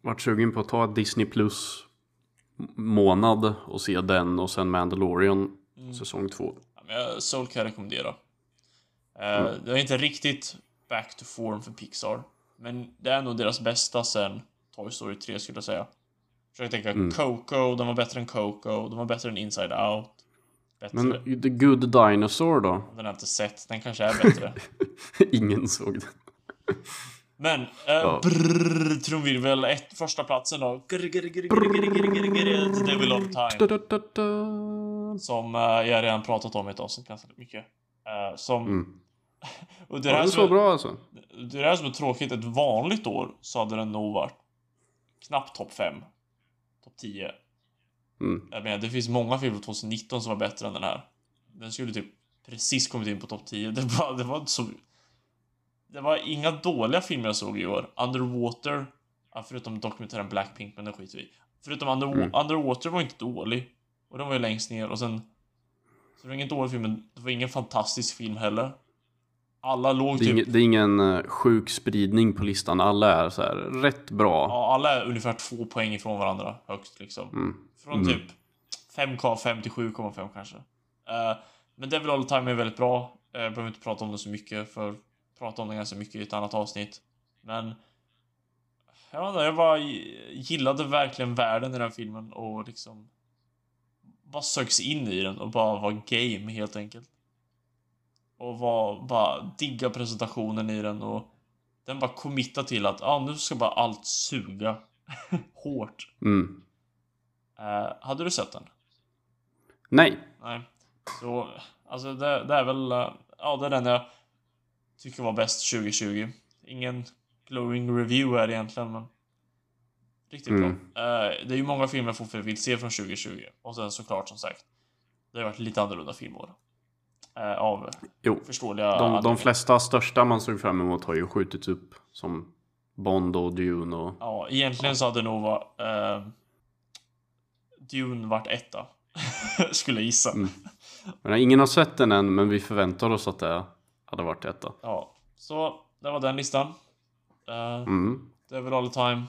varit sugen på att ta Disney Plus månad och se den och sen Mandalorian
Mm.
säsong två.
Ja, Soul kan jag rekommendera. Eh,
Mm.
Det är inte riktigt back to form för Pixar. Men det är nog deras bästa sen Toy Story 3 skulle jag säga. Försöker tänka
Mm.
Coco, de var bättre än Coco, de var bättre än Inside Out. Bättre.
Men The Good Dinosaur då?
Den har jag inte sett, den kanske är bättre.
Ingen såg den.
Men, eh,
Ja.
brrrr, trumvirvel, ett, första platsen då. Grr, grr, grr, grr, grr, grr,
da.
Som eh, jag redan pratat om i ett avsnitt ganska mycket. Eh, som...
Mm. (laughs)
Och det, här
det så
är,
bra alltså.
det är som är tråkigt. Ett vanligt år så hade den nog varit knappt topp 5. Topp 10.
Mm.
Jag menar, det finns många filmer 2019 som var bättre än den här. Den skulle typ precis kommit in på topp 10. Det var, det var inte så... Det var inga dåliga filmer jag såg i år. Underwater, förutom dokumentären Blackpink, men det skiter vi. Förutom Under,
Mm.
Underwater var inte dålig. Och den var ju längst ner och sen... Så det var ingen dålig film, men det var ingen fantastisk film heller. Alla låg
Det är,
typ...
det är ingen eh, sjuk spridning på listan. Alla är så här rätt bra.
Ja, alla är ungefär två poäng ifrån varandra högst liksom.
Mm.
Från
Mm.
typ 5K5 till 7,5 kanske. Eh, men Devil All Time är väldigt bra. Uh, jag behöver inte prata om det så mycket för prata om det ganska mycket i ett annat avsnitt. Men jag vet inte, jag bara gillade verkligen världen i den här filmen och liksom bara sögs in i den och bara var game helt enkelt. Och var, bara digga presentationen i den och den bara committa till att ah, nu ska bara allt suga (laughs) hårt.
Mm.
Uh, hade du sett den?
Nej.
Nej. Så, alltså det, det är väl, uh, ja det är den jag tycker var bäst 2020. Ingen glowing review här egentligen men Riktigt
Mm.
bra. Uh, det är ju många filmer jag fortfarande vill se från 2020. Och sen såklart som sagt. Det har varit lite annorlunda filmår. Uh, av
Jo.
förståeliga
De, de flesta största man såg fram emot har ju skjutits upp. Som Bond och Dune och...
Ja, egentligen så hade nog var, uh, Dune varit etta. (laughs) Skulle jag gissa.
Mm. Men ingen har sett den än, men vi förväntar oss att det hade varit detta.
Ja, så det var den listan. Uh,
Mm.
Det är väl all time.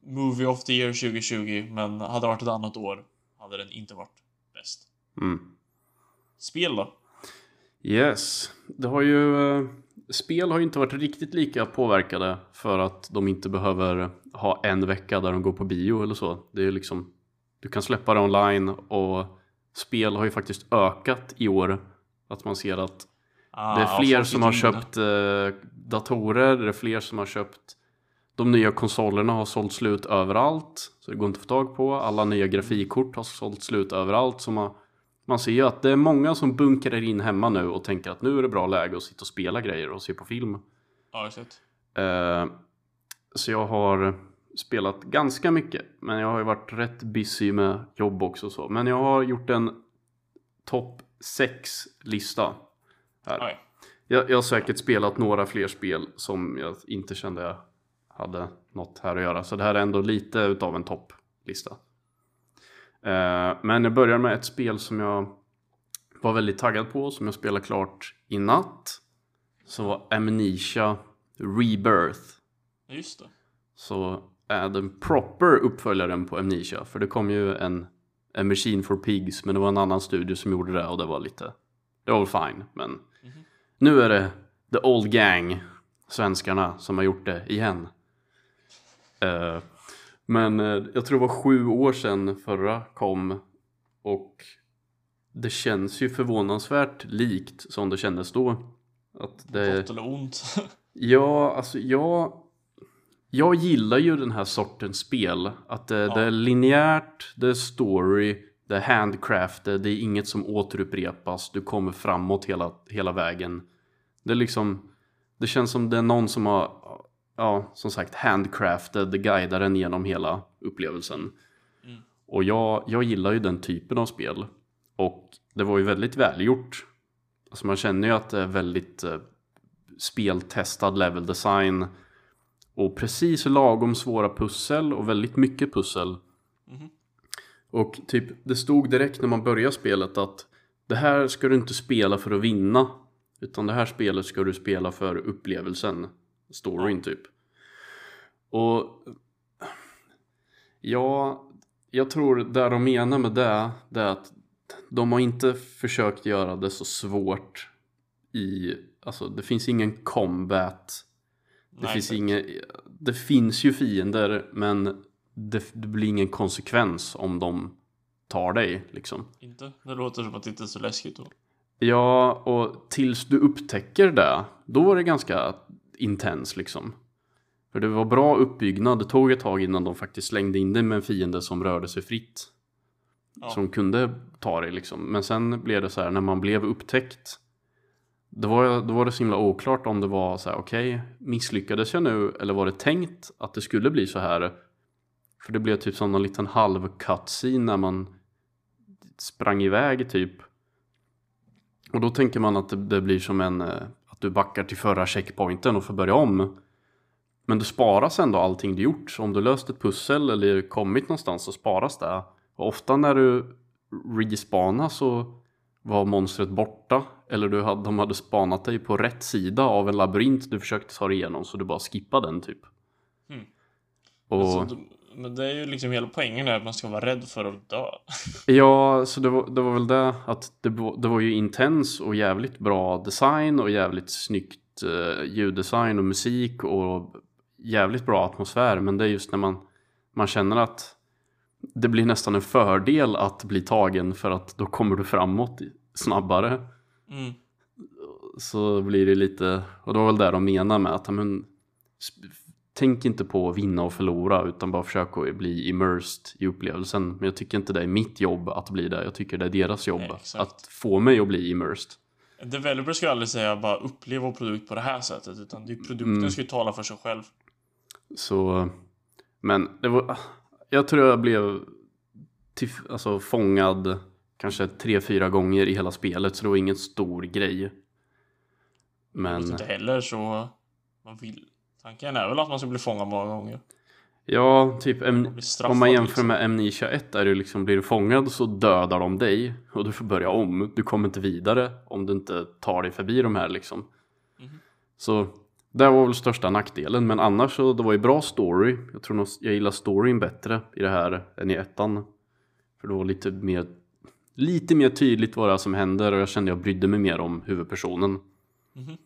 Movie of the year 2020, men hade det varit ett annat år hade den inte varit bäst.
Mm.
Spel då?
Yes. Det har ju... eh, Spel har ju inte varit riktigt lika påverkade för att de inte behöver ha en vecka där de går på bio eller så. Det är liksom... Du kan släppa det online och spel har ju faktiskt ökat i år. Att man ser att
Ah,
Det är
ja,
fler som har köpt eh, datorer, det är fler som har köpt De nya konsolerna har sålt slut överallt Så det går inte att få tag på Alla nya grafikkort har sålt slut överallt så man, man ser ju att det är många som bunkrar in hemma nu och tänker att nu är det bra läge att sitta och spela grejer och se på film
Ja, exakt.
eh, Så jag har spelat ganska mycket Men jag har ju varit rätt busy med jobb också och så Men jag har gjort en topp 6 lista här.
Oj.
Jag, jag har säkert spelat några fler spel som jag inte kände jag hade något här att göra. Så det här är ändå lite utav en topplista. Eh, men jag börjar med ett spel som jag var väldigt taggad på, som jag spelade klart i natt. Som var Amnesia Rebirth.
Just det.
Så är den proper uppföljaren på Amnesia. För det kom ju en, en Machine for Pigs, men det var en annan studio som gjorde det och det var lite... Det var väl fine, men nu är det The Old Gang, svenskarna, som har gjort det igen. Eh, men eh, jag tror det var sju år sedan förra kom och det känns ju förvånansvärt likt som det kändes då. Att det,
Gott eller ont. (laughs)
Ja, alltså jag... Jag gillar ju den här sortens spel. Att det,
Ja.
det är linjärt, det är story, det är handcrafted, det är inget som återupprepas. Du kommer framåt hela, hela vägen. Det är liksom... Det känns som det är någon som har, ja, som sagt, handcrafted guidar en genom hela upplevelsen.
Mm.
Och jag, jag gillar ju den typen av spel. Och det var ju väldigt välgjort. Alltså man känner ju att det är väldigt eh, speltestad level design. Och precis lagom svåra pussel och väldigt mycket pussel.
Mhm.
Och typ, det stod direkt när man började spelet att det här ska du inte spela för att vinna. Utan det här spelet ska du spela för upplevelsen. Storyn typ. Och ja, jag tror det de menar med det, det är att de har inte försökt göra det så svårt i, alltså det finns ingen combat. Det
Nej,
finns inget, det finns ju fiender men det, det blir ingen konsekvens om de tar dig liksom.
Inte? Det låter som att det inte är så läskigt då.
Ja, och tills du upptäcker det, då var det ganska intens liksom. För det var bra uppbyggnad, det tog ett tag innan de faktiskt slängde in dig med en fiende som rörde sig fritt.
Ja.
Som kunde ta dig liksom. Men sen blev det så här, när man blev upptäckt. Då var, då var det så himla oklart om det var så här, okej, misslyckades jag nu? Eller var det tänkt att det skulle bli så här? För det blev typ som en liten halv cutscene när man sprang iväg typ. Och då tänker man att det, det blir som en, eh, att du backar till förra checkpointen och får börja om. Men det sparas ändå allting du gjort. Så om du löst ett pussel eller kommit någonstans så sparas det. Och ofta när du respanar så var monstret borta. Eller du hade, de hade spanat dig på rätt sida av en labyrint du försökte ta dig igenom. Så du bara skippade den typ.
Mm.
Och...
Alltså, men det är ju liksom hela poängen här att man ska vara rädd för att dö. (laughs)
Ja, så det var, det var väl det att det, var- det var ju intens och jävligt bra design och jävligt snyggt eh, ljuddesign och musik och jävligt bra atmosfär. Men det är just när man, man känner att det blir nästan en fördel att bli tagen för att då kommer du framåt snabbare.
Mm.
Så blir det lite, och det var väl det de menar med att men, tänk inte på att vinna och förlora utan bara försök att bli immersed i upplevelsen. Men jag tycker inte det är mitt jobb att bli det. Jag tycker det är deras jobb
Nej,
att få mig att bli immersed.
En developer ska aldrig säga bara upplev vår produkt på det här sättet, utan det är produkten
Mm.
ska ju tala för sig själv.
Så, men det var, jag tror jag blev till, alltså, fångad kanske tre, fyra gånger i hela spelet så det var ingen stor grej.
Men...
Men
Inte heller så... Man vill... Tanken är väl att man ska bli fångad många gånger.
ja, typ om man jämför
liksom.
med M921 är det liksom, blir du fångad så dödar de dig och du får börja om. Du kommer inte vidare om du inte tar dig förbi de här liksom.
Mhm.
Så det var väl största nackdelen, men annars så det var ju bra story. Jag tror nog jag gillar storyn bättre i det här än i ettan. För det var lite mer, lite mer tydligt vad det är som händer och jag kände jag brydde mig mer om huvudpersonen.
Mhm.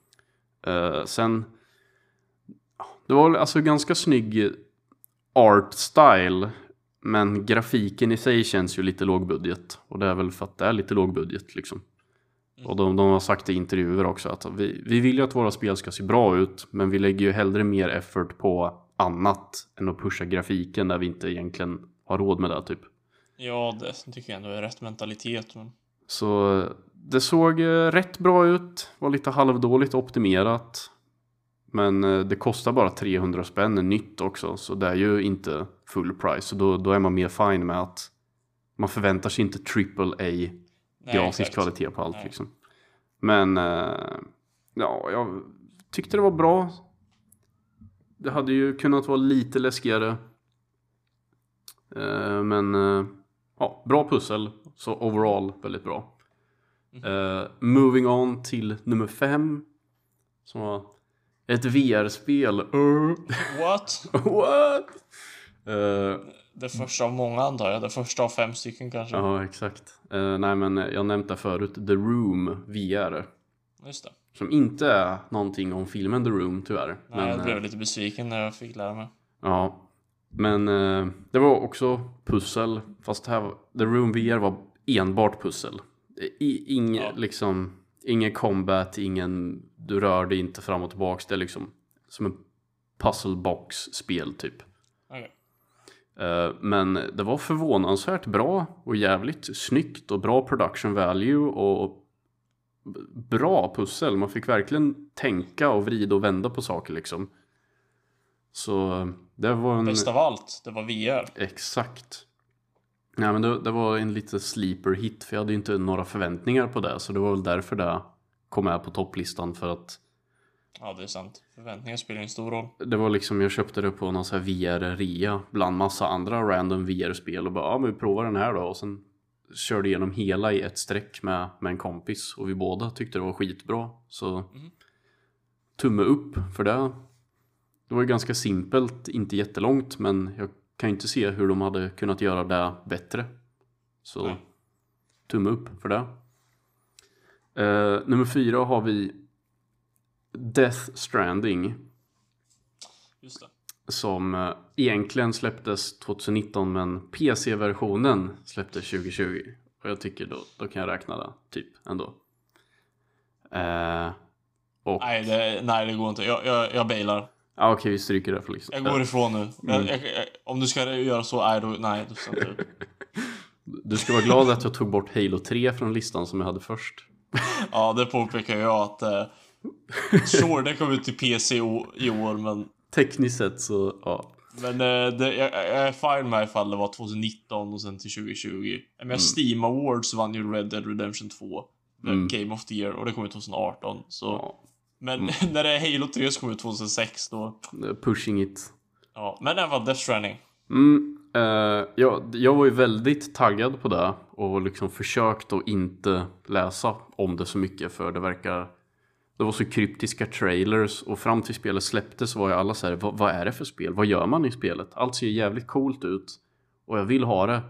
Eh, sen, det var alltså ganska snygg art style. Men grafiken i sig känns ju lite lågbudget. Och det är väl för att det är lite lågbudget liksom.
Mm.
Och de, de har sagt i intervjuer också att vi, vi vill ju att våra spel ska se bra ut. Men vi lägger ju hellre mer effort på annat än att pusha grafiken där vi inte egentligen har råd med det typ.
Ja, det tycker jag ändå är rätt mentalitet. Men...
Så det såg eh, rätt bra ut, var lite halvdåligt optimerat. Men eh, det kostar bara 300 spänn nytt också, så det är ju inte full price. Så då, då är man mer fine med att man förväntar sig inte triple A grafisk kvalitet på allt
Nej.
liksom. Men eh, ja, jag tyckte det var bra. Det hade ju kunnat vara lite läskigare. Eh, men ja, bra pussel. Så overall väldigt bra.
Mhm.
Eh, moving on till nummer fem. Som var ett VR-spel. Uh,
What? (laughs)
what? Eh,
Det första av många antar jag. Det första av fem stycken kanske.
ja, exakt. Eh, nej, men jag nämnde förut The Room VR.
Just det.
Som inte är någonting om filmen The Room tyvärr.
Nej,
men,
jag blev
eh,
lite besviken när jag fick lära mig.
Ja. Men det var också pussel. Fast här, The Room VR var enbart pussel. I, ing,
Ja.
liksom, ingen combat, ingen, du rör dig inte fram och tillbaks. Det är liksom som en puzzlebox-spel typ.
Okej.
Eh, Men det var förvånansvärt bra och jävligt snyggt och bra production value och bra pussel. Man fick verkligen tänka och vrida och vända på saker liksom. Så eh, det var en...
Bäst av allt, det var VR.
Exakt. Nej men det, det var en lite sleeper hit för jag hade ju inte några förväntningar på det. Så det var väl därför det kom med på topplistan för att
Ja, det är sant. Förväntningar spelar en stor roll.
Det var liksom, jag köpte det på någon sån här VR-rea bland massa andra random VR-spel och bara, ja men vi provar den här då och sen körde igenom hela i ett streck med, med en kompis och vi båda tyckte det var skitbra. Så tumme upp för det. Det var ju ganska simpelt, inte jättelångt men jag kan ju inte se hur de hade kunnat göra det bättre. Så
Nej.
tumme upp för det. Eh, nummer fyra har vi Death Stranding
Just det.
som eh, egentligen släpptes 2019 men PC-versionen släpptes 2020. Och jag tycker då, då kan jag räkna det typ ändå. Eh, och,
Nej, det, nej, det går inte. Jag, jag, jag bailar.
Ja, okej vi stryker det liksom.
Jag går ifrån nu.
Mm.
Jag, jag, jag, om du ska göra så, nej, då, nej, då jag inte. (laughs)
Du ska vara glad att jag tog bort Halo 3 från listan som jag hade först. (laughs)
Ja, det påpekar jag att... Eh, sure, det kom ut till PC i år, men...
Tekniskt sett så, ja.
Men eh, det, jag, jag är fine med ifall det var 2019 och sen till 2020. Men
Mm.
Steam Awards vann ju Red Dead Redemption 2. the
Mm.
Game of the Year och det kom ut 2018. Så,
ja.
Men
Mm. (laughs)
när det är Halo 3 som kom ut 2006 då...
Pushing it.
Ja, men det var Death Stranding.
Mm, eh, jag, jag var ju väldigt taggad på det och liksom försökt att inte läsa om det så mycket för det verkar det var så kryptiska trailers och fram till spelet släpptes var ju alla så här, vad, vad är det för spel? Vad gör man i spelet? Allt ser jävligt coolt ut och jag vill ha det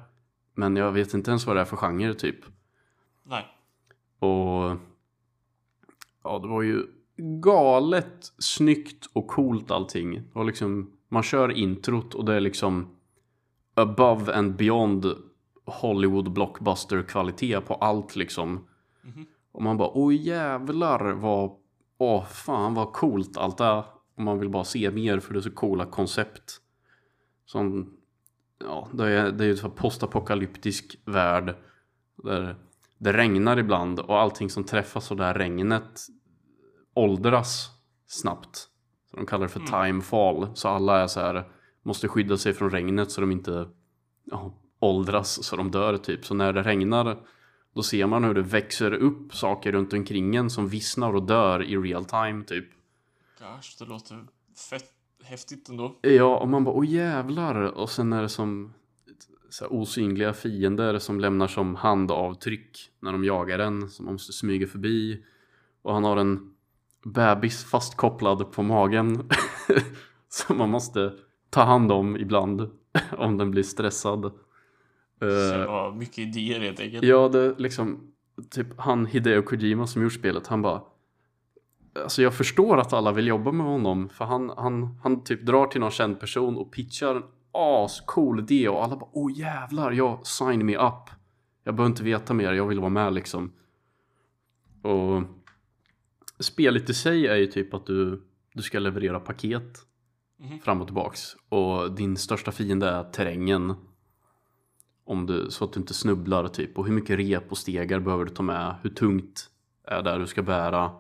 men jag vet inte ens vad det är för genre typ.
Nej.
Och ja, det var ju galet snyggt och coolt allting. Var liksom, man kör introt och det är liksom above and beyond Hollywood blockbuster kvalitet på allt liksom.
Mhm.
Och man bara, åh jävlar vad, åh fan vad coolt allt är. Och man vill bara se mer för det är så coola koncept. Som, ja, det är, det är ju en postapokalyptisk värld. Där det regnar ibland och allting som träffas av det här regnet åldras snabbt. Så de kallar det för
Mm.
timefall. Så alla är så här, måste skydda sig från regnet så de inte ja, åldras så de dör typ. Så när det regnar då ser man hur det växer upp saker runt omkring en som vissnar och dör i real time typ.
Gosh, det låter fett häftigt ändå.
Ja, och man bara åh jävlar. Och sen är det som så osynliga fiender som lämnar som handavtryck när de jagar en. Som man måste smyga förbi. Och han har en bebis fastkopplad på magen. (laughs) som man måste ta hand om ibland. (laughs) om den blir stressad.
Så
Eh,
mycket idéer helt enkelt.
Ja, det liksom typ han Hideo Kojima som gjort spelet, han bara Alltså jag förstår att alla vill jobba med honom för han, han, han typ drar till någon känd person och pitchar en ascool idé och alla bara åh jävlar, jag sign me up. Jag behöver inte veta mer, jag vill vara med liksom. Och spelet i sig är ju typ att du, du ska leverera paket
Mhm.
fram och tillbaks och din största fiende är terrängen. Om du, så att du inte snubblar typ. Och hur mycket rep och stegar behöver du ta med? Hur tungt är det du ska bära?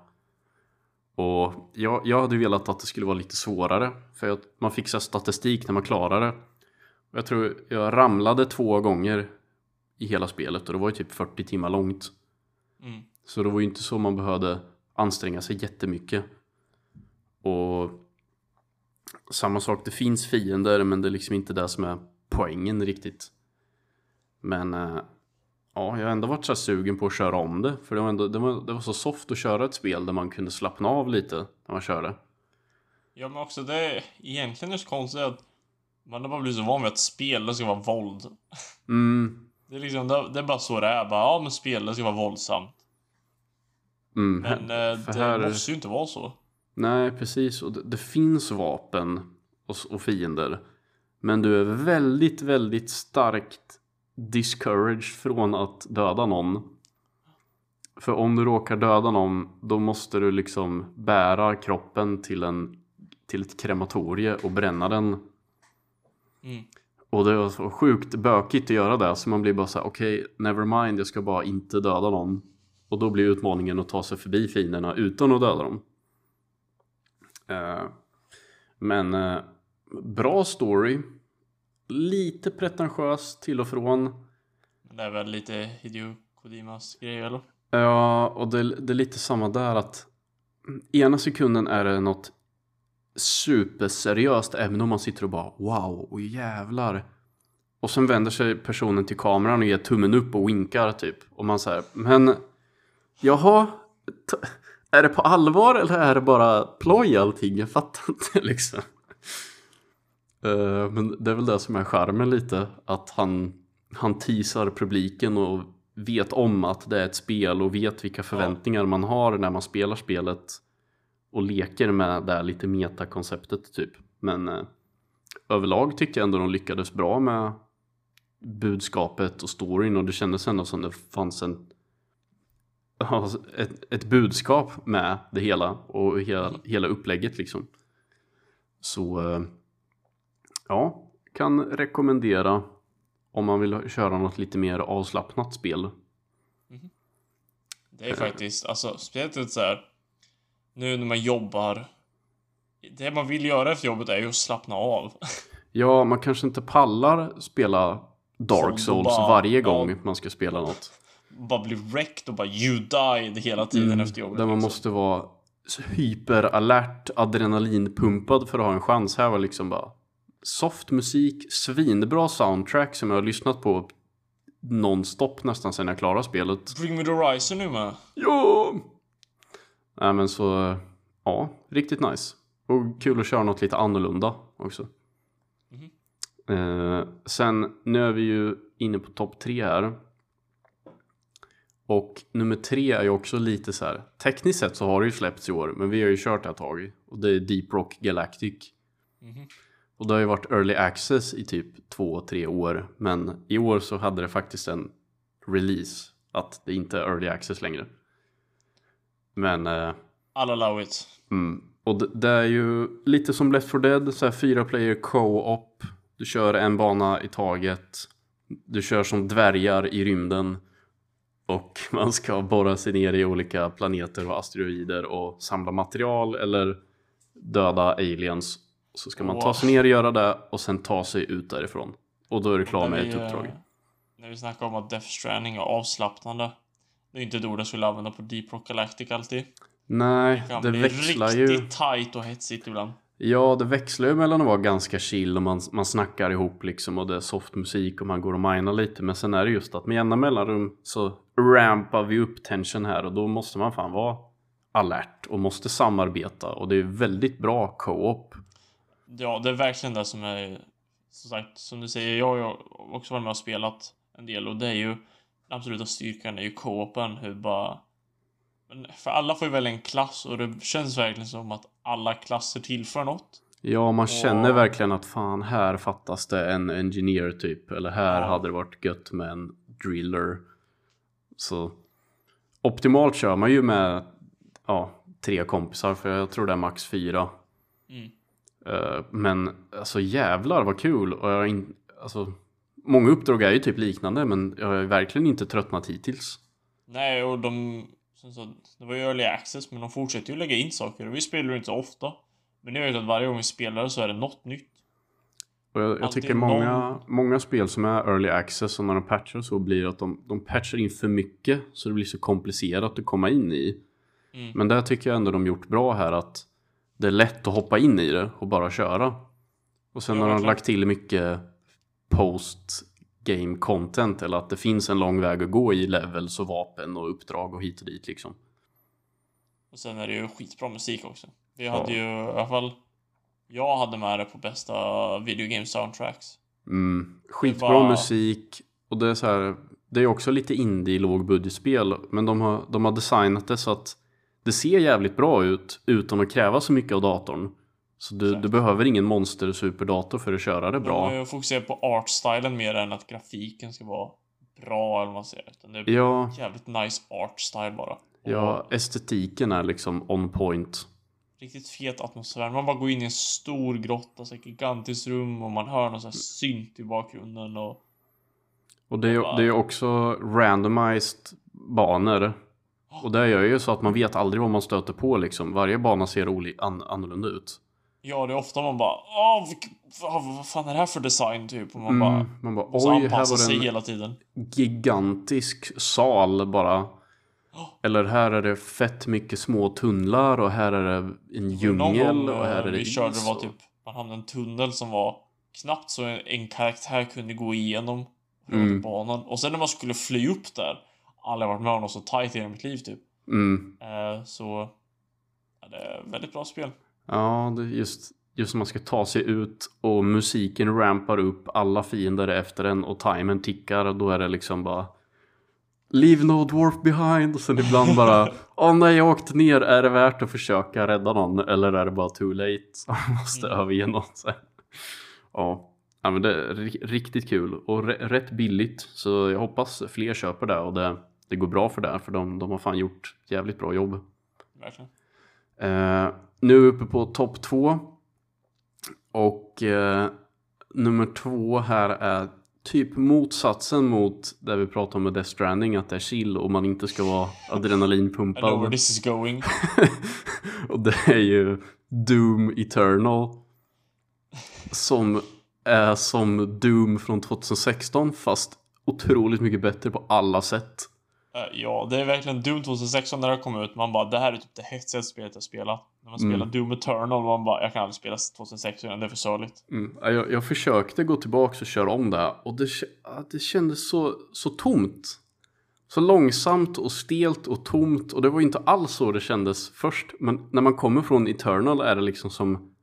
Och jag, jag hade velat att det skulle vara lite svårare. För att man fick så statistik när man klarade det. Och jag tror jag ramlade två gånger i hela spelet. Och det var ju typ 40 timmar långt.
Mm.
Så det var ju inte så man behövde anstränga sig jättemycket. Och samma sak, det finns fiender men det är liksom inte det som är poängen riktigt. Men eh, ja, jag har ändå varit så sugen på att köra om det. För det var, ändå, det, var, det var så soft att köra ett spel där man kunde slappna av lite när man körde.
Ja, men också det är egentligen är så konstigt att man har bara blivit så van vid att spel, det ska vara våld.
Mm,
Det är liksom, det, det är bara så det är. Bara, ja, men spel, det ska vara våldsamt.
Mm.
Men eh, det
här-
måste ju inte vara så.
Nej, precis. Och det, det finns vapen och, och fiender. Men du är väldigt, väldigt starkt discouraged från att döda någon. För om du råkar döda någon, då måste du liksom bära kroppen till, en, till ett krematorie och bränna den.
Mm.
Och det är så sjukt bökigt att göra det, så man blir bara så här: okej, never mind, jag ska bara inte döda någon. Och då blir utmaningen att ta sig förbi fienderna utan att döda dem. Eh, men eh, bra story. Lite pretentiös till och från.
Det är väl lite Hideo Kojimas grej, eller?
Ja, och det, det är lite samma där att ena sekunden är det något superseriöst även om man sitter och bara wow, och jävlar. Och sen vänder sig personen till kameran och ger tummen upp och winkar typ. Och man säger, men jaha, är det på allvar eller är det bara ploj allting? Jag fattar inte (laughs) liksom. Eh, men det är väl det som är charmen lite, att han, han teasar publiken och vet om att det är ett spel och vet vilka förväntningar man har när man spelar spelet och leker med det här lite metakonceptet typ. Men eh, överlag tyckte jag ändå de lyckades bra med budskapet och storyn och det kändes ändå som det fanns en ja, ett, ett budskap med det hela och hela, hela upplägget liksom. Så eh, ja, kan rekommendera om man vill köra något lite mer avslappnat spel.
Det är faktiskt, alltså spelet är så här. Nu när man jobbar. Det man vill göra efter jobbet är ju att slappna av. (laughs)
Ja, man kanske inte pallar spela Dark Souls varje gång man ska spela något.
Bara bli wrecked och bara you died hela tiden efter jobbet.
Där man
liksom.
måste vara hyperalert, adrenalinpumpad för att ha en chans. Här var liksom bara soft musik, svinbra soundtrack som jag har lyssnat på nonstop nästan sedan jag klarade spelet.
Bring me the horizon nu med.
Ja! Nej men så, ja, riktigt nice. Och kul att köra något lite annorlunda också. Eh, sen, nu är vi ju inne på topp tre här. Och nummer tre är ju också lite så här. Tekniskt sett så har det ju släppts i år, men vi har ju kört det ett tag. Och det är Deep Rock Galactic.
Mhm.
Och det har ju varit early access i typ två, tre år. Men i år så hade det faktiskt en release. Att det inte är early access längre. Men... Eh,
I'll allow it.
Mm. Och det, det, är ju lite som Left 4 Dead, så här fyra player co-op. Du kör en bana i taget. Du kör som dvärgar i rymden. Och (laughs) man ska borra sig ner i olika planeter och asteroider och samla material eller döda aliens. Så ska man ta sig ner och göra det och sen ta sig ut därifrån. Och då är du klar med ett uppdrag.
Eh, när vi snackar om att Death Stranding är avslappnande. Det är inte ett ord jag skulle använda på Deep Rock Galactic alltid.
Nej, det, det växlar ju.
Det riktigt tight och hetsigt ibland.
Ja, det växlar ju mellan att vara ganska chill och man, man snackar ihop liksom och det är soft musik och man går och minar lite. Men sen är det just att med jämna mellanrum så rampar vi upp tension här och då måste man fan vara alert och måste samarbeta och det är väldigt bra co-op.
Ja, det är verkligen det som är som sagt, som du säger, jag har också varit med och spelat en del och det är ju den absoluta styrkan är ju co-open, hur bara för alla får ju välja en klass och det känns verkligen som att alla klasser tillför något.
Ja, man känner och... verkligen att fan, här fattas det en engineer typ. Eller här ja. hade det varit gött med en driller. Så optimalt kör man ju med ja, tre kompisar, för jag tror det är max fyra. Mm. Uh, men alltså jävlar vad kul! Och jag in, alltså, många uppdrag är ju typ liknande, men jag har verkligen inte tröttnat hittills.
Nej, och de så, det var ju early access, men de fortsätter ju lägga in saker. Och vi spelar ju inte så ofta. Men jag vet att varje gång vi spelar så är det något nytt.
Och jag, jag tycker många, någon... många spel som är early access och när de patchar så blir att de, de patchar in för mycket så det blir så komplicerat att komma in i. Mm. Men där tycker jag ändå de gjort bra här att det är lätt att hoppa in i det och bara köra. Och sen ja, har de lagt till mycket post game content eller att det finns en lång väg att gå i levels och vapen och uppdrag och hit och dit liksom.
Och sen är det ju skitbra musik också. Vi hade ja. ju i alla fall jag hade med det på bästa video game soundtracks.
Mm. Skitbra var... musik och det är så här. Det är också lite indie lågbudgetspel men de har, de har designat det så att det ser jävligt bra ut utan att kräva så mycket av datorn. Så du, du behöver ingen monster superdator för att köra det bra.
De fokuserar på artstylen mer än att grafiken ska vara bra eller vad man säger. Utan det är
ja.
jävligt nice artstyle bara. Och
ja, estetiken är liksom on point.
Riktigt fet atmosfär. Man bara går in i en stor grotta, så ett gigantiskt rum och man hör någon sån här synt i bakgrunden och...
Och det är, bara... det är också randomized banor. Och det gör ju så att man vet aldrig vad man stöter på liksom. Varje bana ser an annorlunda ut.
Ja, det är ofta man bara Åh, vad fan är det här för design typ? Och man bara, mm,
man bara oj, här var
sig hela tiden.
gigantisk sal bara. Eller här är det fett mycket små tunnlar och här är det en djungel och här är det
Vi körde det var typ, man hamnade i en tunnel som var knappt så en, en karaktär kunde gå igenom mm. banan. Och sen när man skulle fly upp där, aldrig varit med om något så tight i hela mitt liv typ.
Mm.
Eh, så, ja, det är väldigt bra spel.
Ja, det just, just när man ska ta sig ut och musiken rampar upp alla fiender efter en och timern tickar och då är det liksom bara Leave no dwarf behind och sen ibland (laughs) bara Åh nej jag åkte ner, är det värt att försöka rädda någon eller är det bara too late? (laughs) Man måste mm. överge någon sen. Ja. ja men det är riktigt kul och rätt billigt så jag hoppas fler köper det och det, det går bra för det för de, de har fan gjort jävligt bra jobb.
Verkligen.
Eh, nu är vi uppe på topp två. Och eh, nummer två här är typ motsatsen mot det vi pratade om med Death Stranding, att det är chill och man inte ska vara adrenalinpumpad. I
know where this is going. (laughs)
och det är ju Doom Eternal. Som är som Doom från 2016 fast otroligt mycket bättre på alla sätt.
Eh, ja, det är verkligen Doom 2016 när det kom ut. Man bara, det här är typ det hetsigaste spelet jag spelat. När man spelar mm. Doom Eternal, man bara, jag kan aldrig spela 2016 det är för sörligt.
Mm. Jag, jag försökte gå tillbaka och köra om det och det, det kändes så, så tomt. Så långsamt och stelt och tomt och det var inte alls så det kändes först. Men när man kommer från Eternal är det liksom som,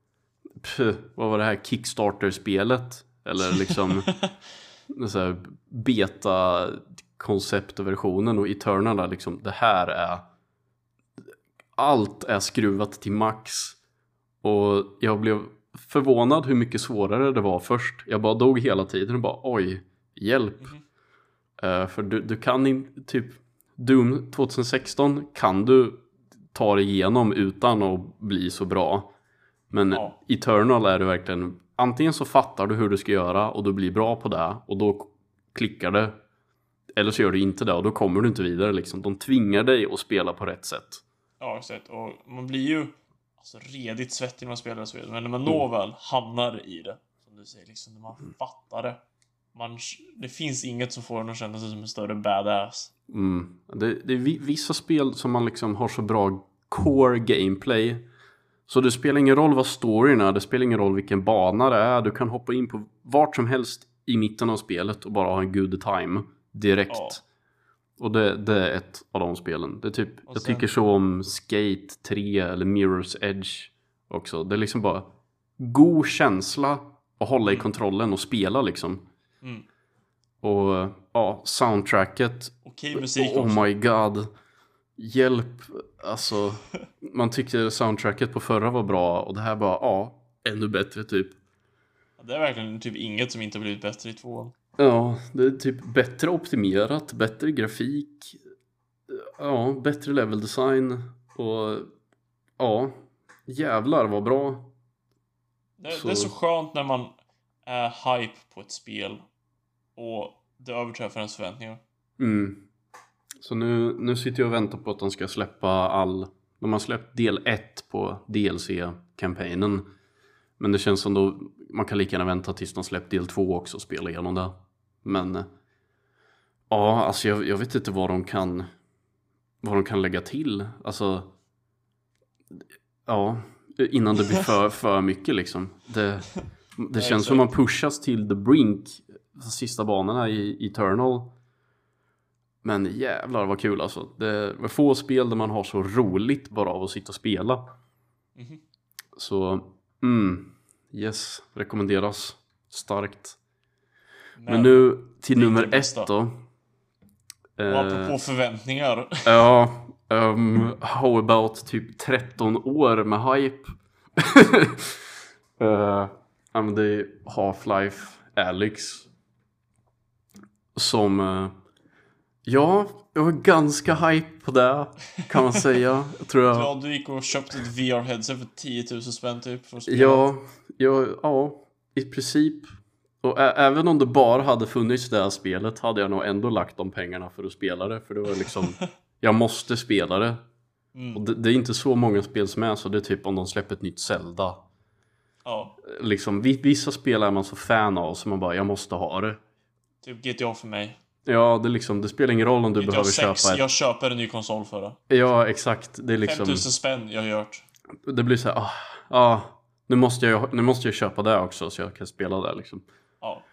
pff, vad var det här, Kickstarter-spelet? Eller liksom (laughs) så här beta konceptversionen och Eternal är liksom det här är allt är skruvat till max och jag blev förvånad hur mycket svårare det var först. Jag bara dog hela tiden och bara oj, hjälp.
Mhm.
Eh, för du, du kan inte, typ Doom 2016 kan du ta dig igenom utan att bli så bra. Men
Ja.
Eternal är du verkligen, antingen så fattar du hur du ska göra och du blir bra på det och då klickar det. Eller så gör du inte det och då kommer du inte vidare liksom. De tvingar dig att spela på rätt sätt.
Ja, exakt. Och man blir ju alltså, redigt svettig när man spelar spel. Men när man når väl hamnar i det, som du säger, liksom när man fattar det. Man, det finns inget som får en att känna sig som en större badass.
Mm. Det, det är vi- vissa spel som man liksom har så bra core gameplay. Så det spelar ingen roll vad storyn är, det spelar ingen roll vilken bana det är. Du kan hoppa in på vart som helst i mitten av spelet och bara ha en good time direkt.
Ja.
Och det, det är ett av de spelen. Det typ,
Och
jag
sen-
tycker så om Skate 3 eller Mirror's Edge också. Det är liksom bara god känsla att hålla i kontrollen och spela liksom.
Mm.
Och ja, soundtracket
Okej musik också.
Oh my god. Hjälp. Alltså, (laughs) man tyckte soundtracket på förra var bra och det här bara, ja, ännu bättre typ.
Det är verkligen typ inget som inte blivit bättre i tvåan.
Ja, det är typ bättre optimerat, bättre grafik, ja, bättre level design och ja, jävlar vad bra.
Det,
Så-
det är så skönt när man är hype på ett spel och det överträffar ens förväntningar.
Mm. Så nu, nu sitter jag och väntar på att de ska släppa all... De har släppt del 1 på DLC-kampanjen. Men det känns som då man kan lika gärna vänta tills de släppt del 2 också och spela igenom det. Men eh, ja, alltså jag, jag vet inte vad de kan vad de kan lägga till. Alltså ja, innan det blir för, för mycket liksom. Det, (laughs) det känns som man pushas till the brink sista banorna i Eternal. Men jävlar vad kul alltså. Det är få spel där man har så roligt bara av att sitta och spela.
Mhm.
Så, mm, yes, rekommenderas starkt.
Men,
Men nu till nummer ett då.
och
Eh,
apropå förväntningar. (laughs)
ja, um, how about typ 13 år med hype? (laughs) uh, men det är Half-Life Alyx. Som, eh, ja, jag var ganska hype på det kan man säga. Jag (laughs) tror jag...
Ja, du gick och köpte ett VR-headset för 10 000 spänn typ för att spela.
Ja, ja, ja, i princip. Och även om det bara hade funnits det här spelet hade jag nog ändå lagt de pengarna för att spela det. För det var liksom, (laughs) jag måste spela det.
Mm.
Och det, det är inte så många spel som är så. Det är typ om de släpper ett nytt Zelda.
Ja,
Liksom, vi- vissa spel är man så fan av så man bara, jag måste ha det.
typ GTA för mig.
Ja, det, liksom, det spelar ingen roll om du
GTA
behöver
6,
köpa ett...
jag köper en ny konsol för det.
Ja, exakt. Det är
5
liksom...
000 spänn, jag har gjort.
Det blir så här, ah, ah, nu, måste jag, nu måste jag köpa det också så jag kan spela det liksom.
Ja.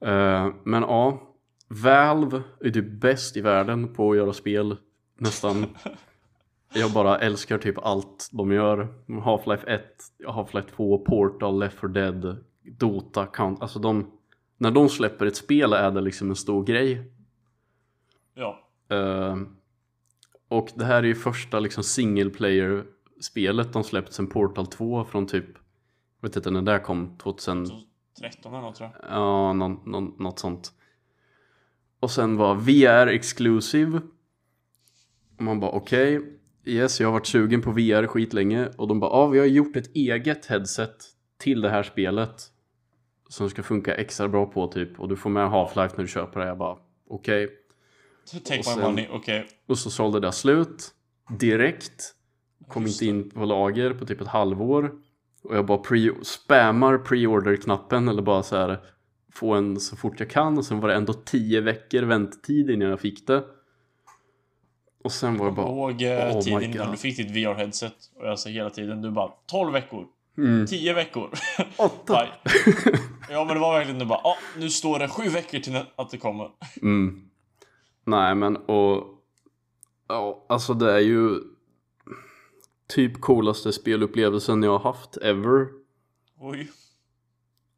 Eh, men ja, Valve är typ bäst i världen på att göra spel. Nästan. (laughs) Jag bara älskar typ allt de gör. Half-Life 1, Half-Life 2, Portal, Left 4 Dead, Dota, Count. Alltså de, när de släpper ett spel är det liksom en stor grej.
Ja.
Eh, och det här är ju första liksom single player spelet de släppt sen Portal 2 från typ, jag vet inte när det där kom, 2000
Så 13 eller något tror jag.
Ja, någon, någon, något sånt. Och sen var VR exclusive. Och man bara okej, yes, jag har varit sugen på VR skitlänge. Och de bara, ja vi har gjort ett eget headset till det här spelet. Som ska funka extra bra på typ. Och du får med Half-Life när du köper det. Jag bara, okej.
Take my
Och sen-
money, okej.
Och så sålde det slut direkt. Kom
Just
inte in på lager på typ ett halvår. Och jag bara pre spammar pre-order-knappen eller bara så här få en så fort jag kan. Och sen var det ändå tio veckor väntetid innan jag fick det. Och sen var det bara...
Ihåg eh,
oh
tiden innan du fick ditt VR-headset. Och jag sa hela tiden, du bara 12 veckor.
Mm,
10 veckor. (laughs)
åtta!
Bye. Ja men det var verkligen du bara, ja nu står det 7 veckor till att det kommer.
Mm. Nej men och... Ja, alltså det är ju typ coolaste spelupplevelsen jag har haft ever.
Oj.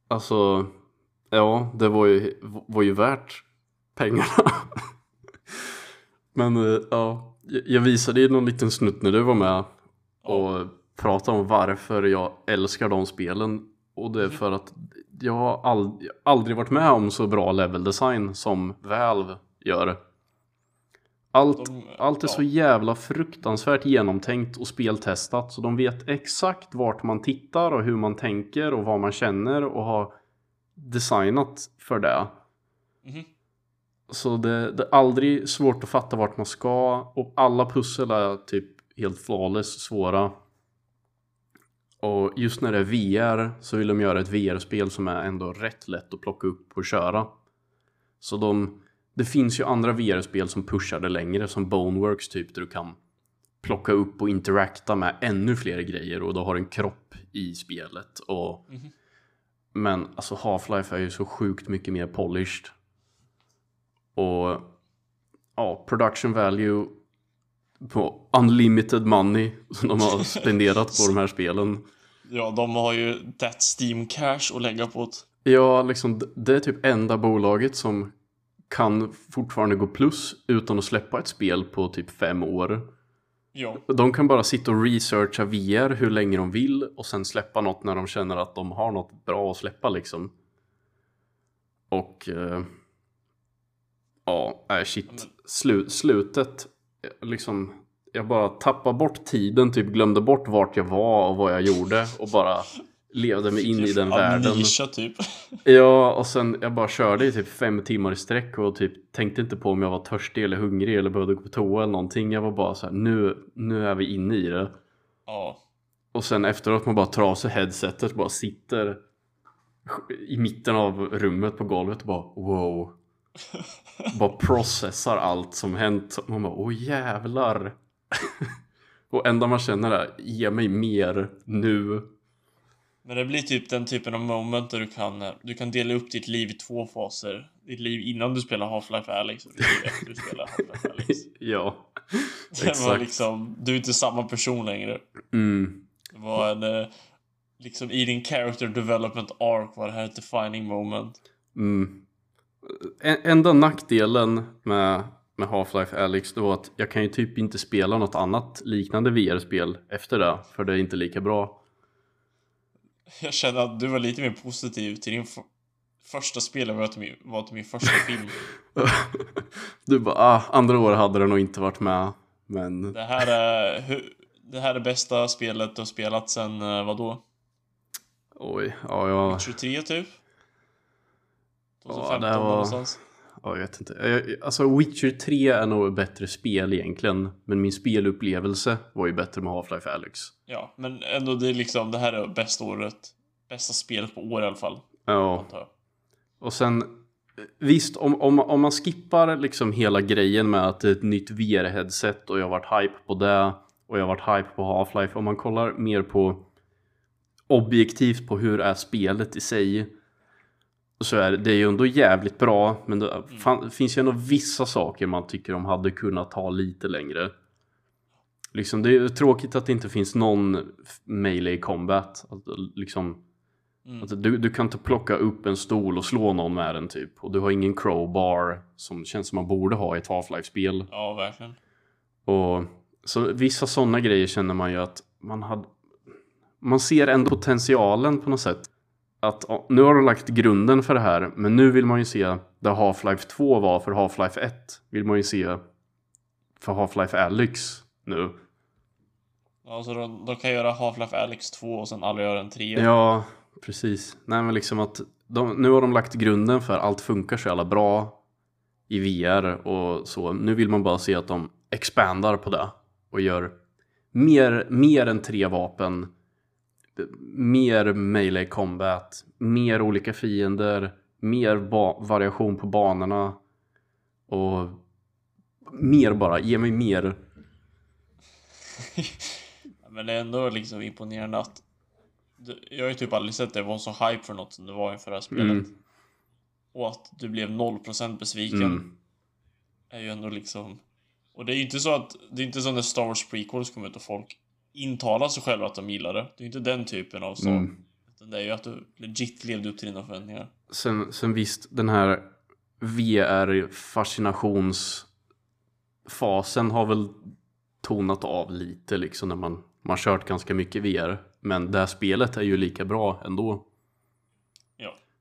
Alltså, ja, det var ju, var ju värt pengarna. (laughs) Men eh, ja, jag- visade ju någon liten snutt när du var med och pratade om varför jag älskar de spelen. Och det är för att jag har ald- aldrig varit med om så bra level design som Valve gör. Allt,
De-
allt är
ja.
så jävla fruktansvärt genomtänkt och speltestat så de vet exakt vart man tittar och hur man tänker och vad man känner och har designat för det.
Mhm.
Så det, det är aldrig svårt att fatta vart man ska och alla pussel är typ helt flawless svåra. Och just när det är VR så vill de göra ett VR-spel som är ändå rätt lätt att plocka upp och köra. Så de, det finns ju andra VR-spel som pushar det längre som Boneworks typ där du kan plocka upp och interakta med ännu fler grejer och du har en kropp i spelet. Och,
Mhm.
Men alltså Half-Life är ju så sjukt mycket mer polished. Och ja, production value på unlimited money (laughs) som de har (laughs) spenderat på de här spelen.
Ja, de har ju that Steam Cash att lägga på det.
Ja, liksom det är typ enda bolaget som kan fortfarande gå plus utan att släppa ett spel på typ fem år.
Ja,
De kan bara sitta och researcha VR hur länge de vill och sen släppa något när de känner att de har något bra att släppa liksom. Och... Eh, ja, nej shit. Slu, slutet, liksom... Jag bara tappade bort tiden, typ glömde bort vart jag var och vad jag gjorde och bara levde mig in i den världen.
Amnesia typ. (laughs)
Ja, och sen jag bara körde i typ fem timmar i sträck och typ tänkte inte på om jag var törstig eller hungrig eller behövde gå på toa eller någonting. Jag var bara så här, nu, nu är vi inne i det.
Ja.
Och sen efteråt man bara tar av sig headsetet bara sitter i mitten av rummet på golvet och bara wow. (laughs) bara processar allt som hänt. Man bara åh jävlar. (laughs) och enda man känner är ge mig mer nu.
Men det blir typ den typen av moment där du kan, du kan dela upp ditt liv i två faser. Ditt liv innan du spelar Half-Life Alyx och ditt liv efter du spelar Half-Life Alyx. (laughs)
ja. (laughs)
Det var
Exakt.
liksom, du är inte samma person längre.
Mm.
Det var en, eh, liksom i din character development arc var det här ett defining moment.
Mm. En, enda nackdelen med, med Half-Life Alyx det var att jag kan ju typ inte spela något annat liknande VR-spel efter det, för det är inte lika bra.
Jag känner att du var lite mer positiv till din första spel var till min, var till min första (laughs) film.
du bara, ah, andra år hade det nog inte varit med, men
Det här är, det här är bästa spelet du har spelat sen, eh, vadå?
oj, ja, jag,
23 typ? 2015
det här var-
någonstans.
Ja, jag vet inte. Jag, alltså Witcher 3 är nog ett bättre spel egentligen, men min spelupplevelse var ju bättre med Half-Life Alyx.
Ja, men ändå det är liksom, det här är bästa året. Bästa spelet på år i alla fall.
Ja. Och sen Visst, om, om, om man skippar liksom hela grejen med att det är ett nytt VR-headset och jag har varit hype på det och jag har varit hype på Half-Life. Om man kollar mer på objektivt på hur är spelet i sig så är det, det är ju ändå jävligt bra men det fan, finns ju ändå vissa saker man tycker de hade kunnat ta lite längre. Liksom det är tråkigt att det inte finns någon melee combat. Att, liksom,
Mm.
att du, du kan inte plocka upp en stol och slå någon med den typ. Och du har ingen crowbar som känns som man borde ha i ett Half-Life-spel.
Ja, verkligen.
Och så vissa sådana grejer känner man ju att man hade man ser ändå potentialen på något sätt. Att nu har de lagt grunden för det här, men nu vill man ju se där Half-Life 2 var för Half-Life 1. Vill man ju se för Half-Life Alyx nu.
Ja, så de, de kan göra Half-Life Alyx 2 och sen aldrig göra en 3.
Ja, precis. Nej men liksom att de, nu har de lagt grunden för allt funkar så jävla bra i VR och så. Nu vill man bara se att de expandar på det och gör mer, mer än tre vapen. Mer melee combat, mer olika fiender, mer variation på banorna och mer bara, ge mig mer. (laughs)
Men det är ändå liksom imponerande att jag har ju typ aldrig sett det vara så hype för något som det var inför det här spelet.
Mm.
Och att du blev 0% besviken
Mm.
är ju ändå liksom... Och det är ju inte så att... Det är inte som när Star Wars prequels kom ut och folk intalar sig själva att de gillar det. Det är ju inte den typen av sak.
Mm.
Det är ju att du legit levde upp till dina förväntningar.
Sen, sen visst, den här VR-fascinationsfasen har väl tonat av lite liksom när man, man kört ganska mycket VR. Men det här spelet är ju lika bra ändå.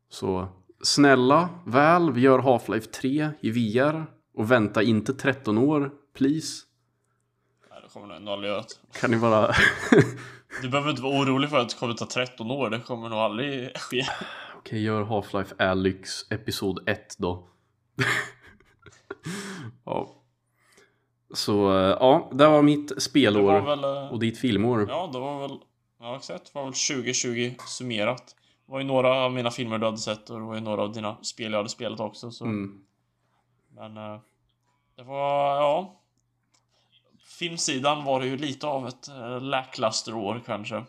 Så snälla, Valve gör Half-Life 3 i VR och vänta inte 13 år, please.
Kommer nog aldrig det.
Kan ni bara...
Du behöver inte vara orolig för att det kommer ta 13 år. Det kommer nog aldrig ske.
Okej, gör Half-Life Alyx Episod 1 då. ja. Så, eh, ja, det var mitt
Det var
spelår
väl... eh,
och ditt filmår.
Ja, det var väl... Ja, exakt. Det var väl 2020 summerat. Det var ju några av mina filmer du hade sett och det var ju några av dina spel jag hade spelat också. Så.
Mm.
Men eh, det var, ja. Filmsidan var det ju lite av ett eh, lackluster år kanske.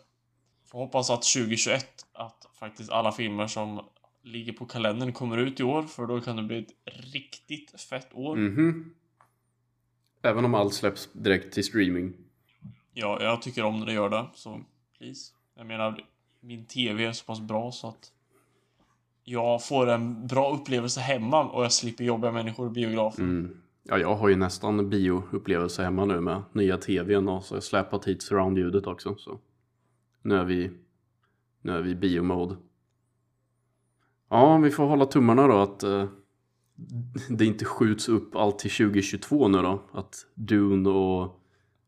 Får hoppas att 2021 att faktiskt alla filmer som ligger på kalendern kommer ut i år för då kan det bli ett riktigt fett år.
Mhm. Även om allt släpps direkt till streaming.
Ja, jag tycker om när det gör det, så please. Jag menar, min TV är så pass bra så att jag får en bra upplevelse hemma och jag slipper jobbiga människor i biografen.
Mm. Ja, jag har ju nästan bioupplevelse hemma nu med nya tvn och så har jag släpat hit surround-ljudet också. Så nu är vi, nu är vi i biomode. Ja, vi får hålla tummarna då att eh, det inte skjuts upp allt till 2022 nu då. Att Dune och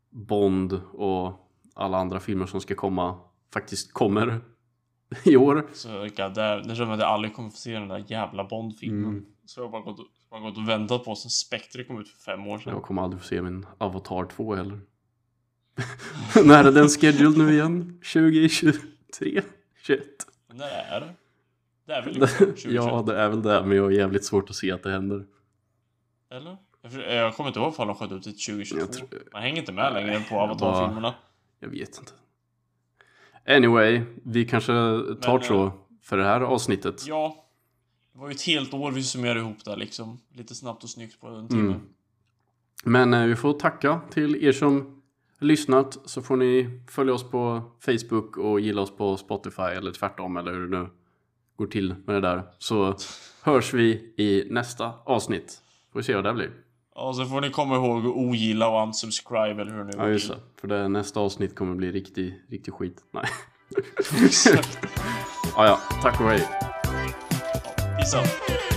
Bond och alla andra filmer som ska komma faktiskt kommer (laughs) i år.
Så god, det, det känns som att jag aldrig kommer få se den där jävla Bond-filmen.
Mm.
Så jag bara gått, bara gått och väntat på sen Spectre kom ut för fem år sedan.
Jag kommer aldrig få se min Avatar 2 heller. (laughs) När är den scheduled nu igen? 2023? 21?
Men när är det? Det är väl liksom (laughs) 2021?
ja, det är väl det, men jag har jävligt svårt att se att det händer.
Eller? Jag, kommer inte ihåg ifall de sköt ut till 2022.
Jag tror-
Man hänger inte med längre på Avatar-filmerna.
Jag vet inte. Anyway, vi kanske tar
Men,
så
eh,
för det här avsnittet.
Ja. Det var ju ett helt år vi summerade ihop där liksom. Lite snabbt och snyggt på en timme.
Mm. Men eh, vi får tacka till er som lyssnat så får ni följa oss på Facebook och gilla oss på Spotify eller tvärtom eller hur det nu går till med det där. Så (laughs) hörs vi i nästa avsnitt. Får vi se vad det blir.
Ja, så får ni komma ihåg att ogilla och unsubscribe eller hur ni
Ja just det. För det nästa avsnitt kommer bli riktig, riktig skit. Nej.
Exakt. (laughs) (laughs)
Ja ja, tack och hej.
Peace out.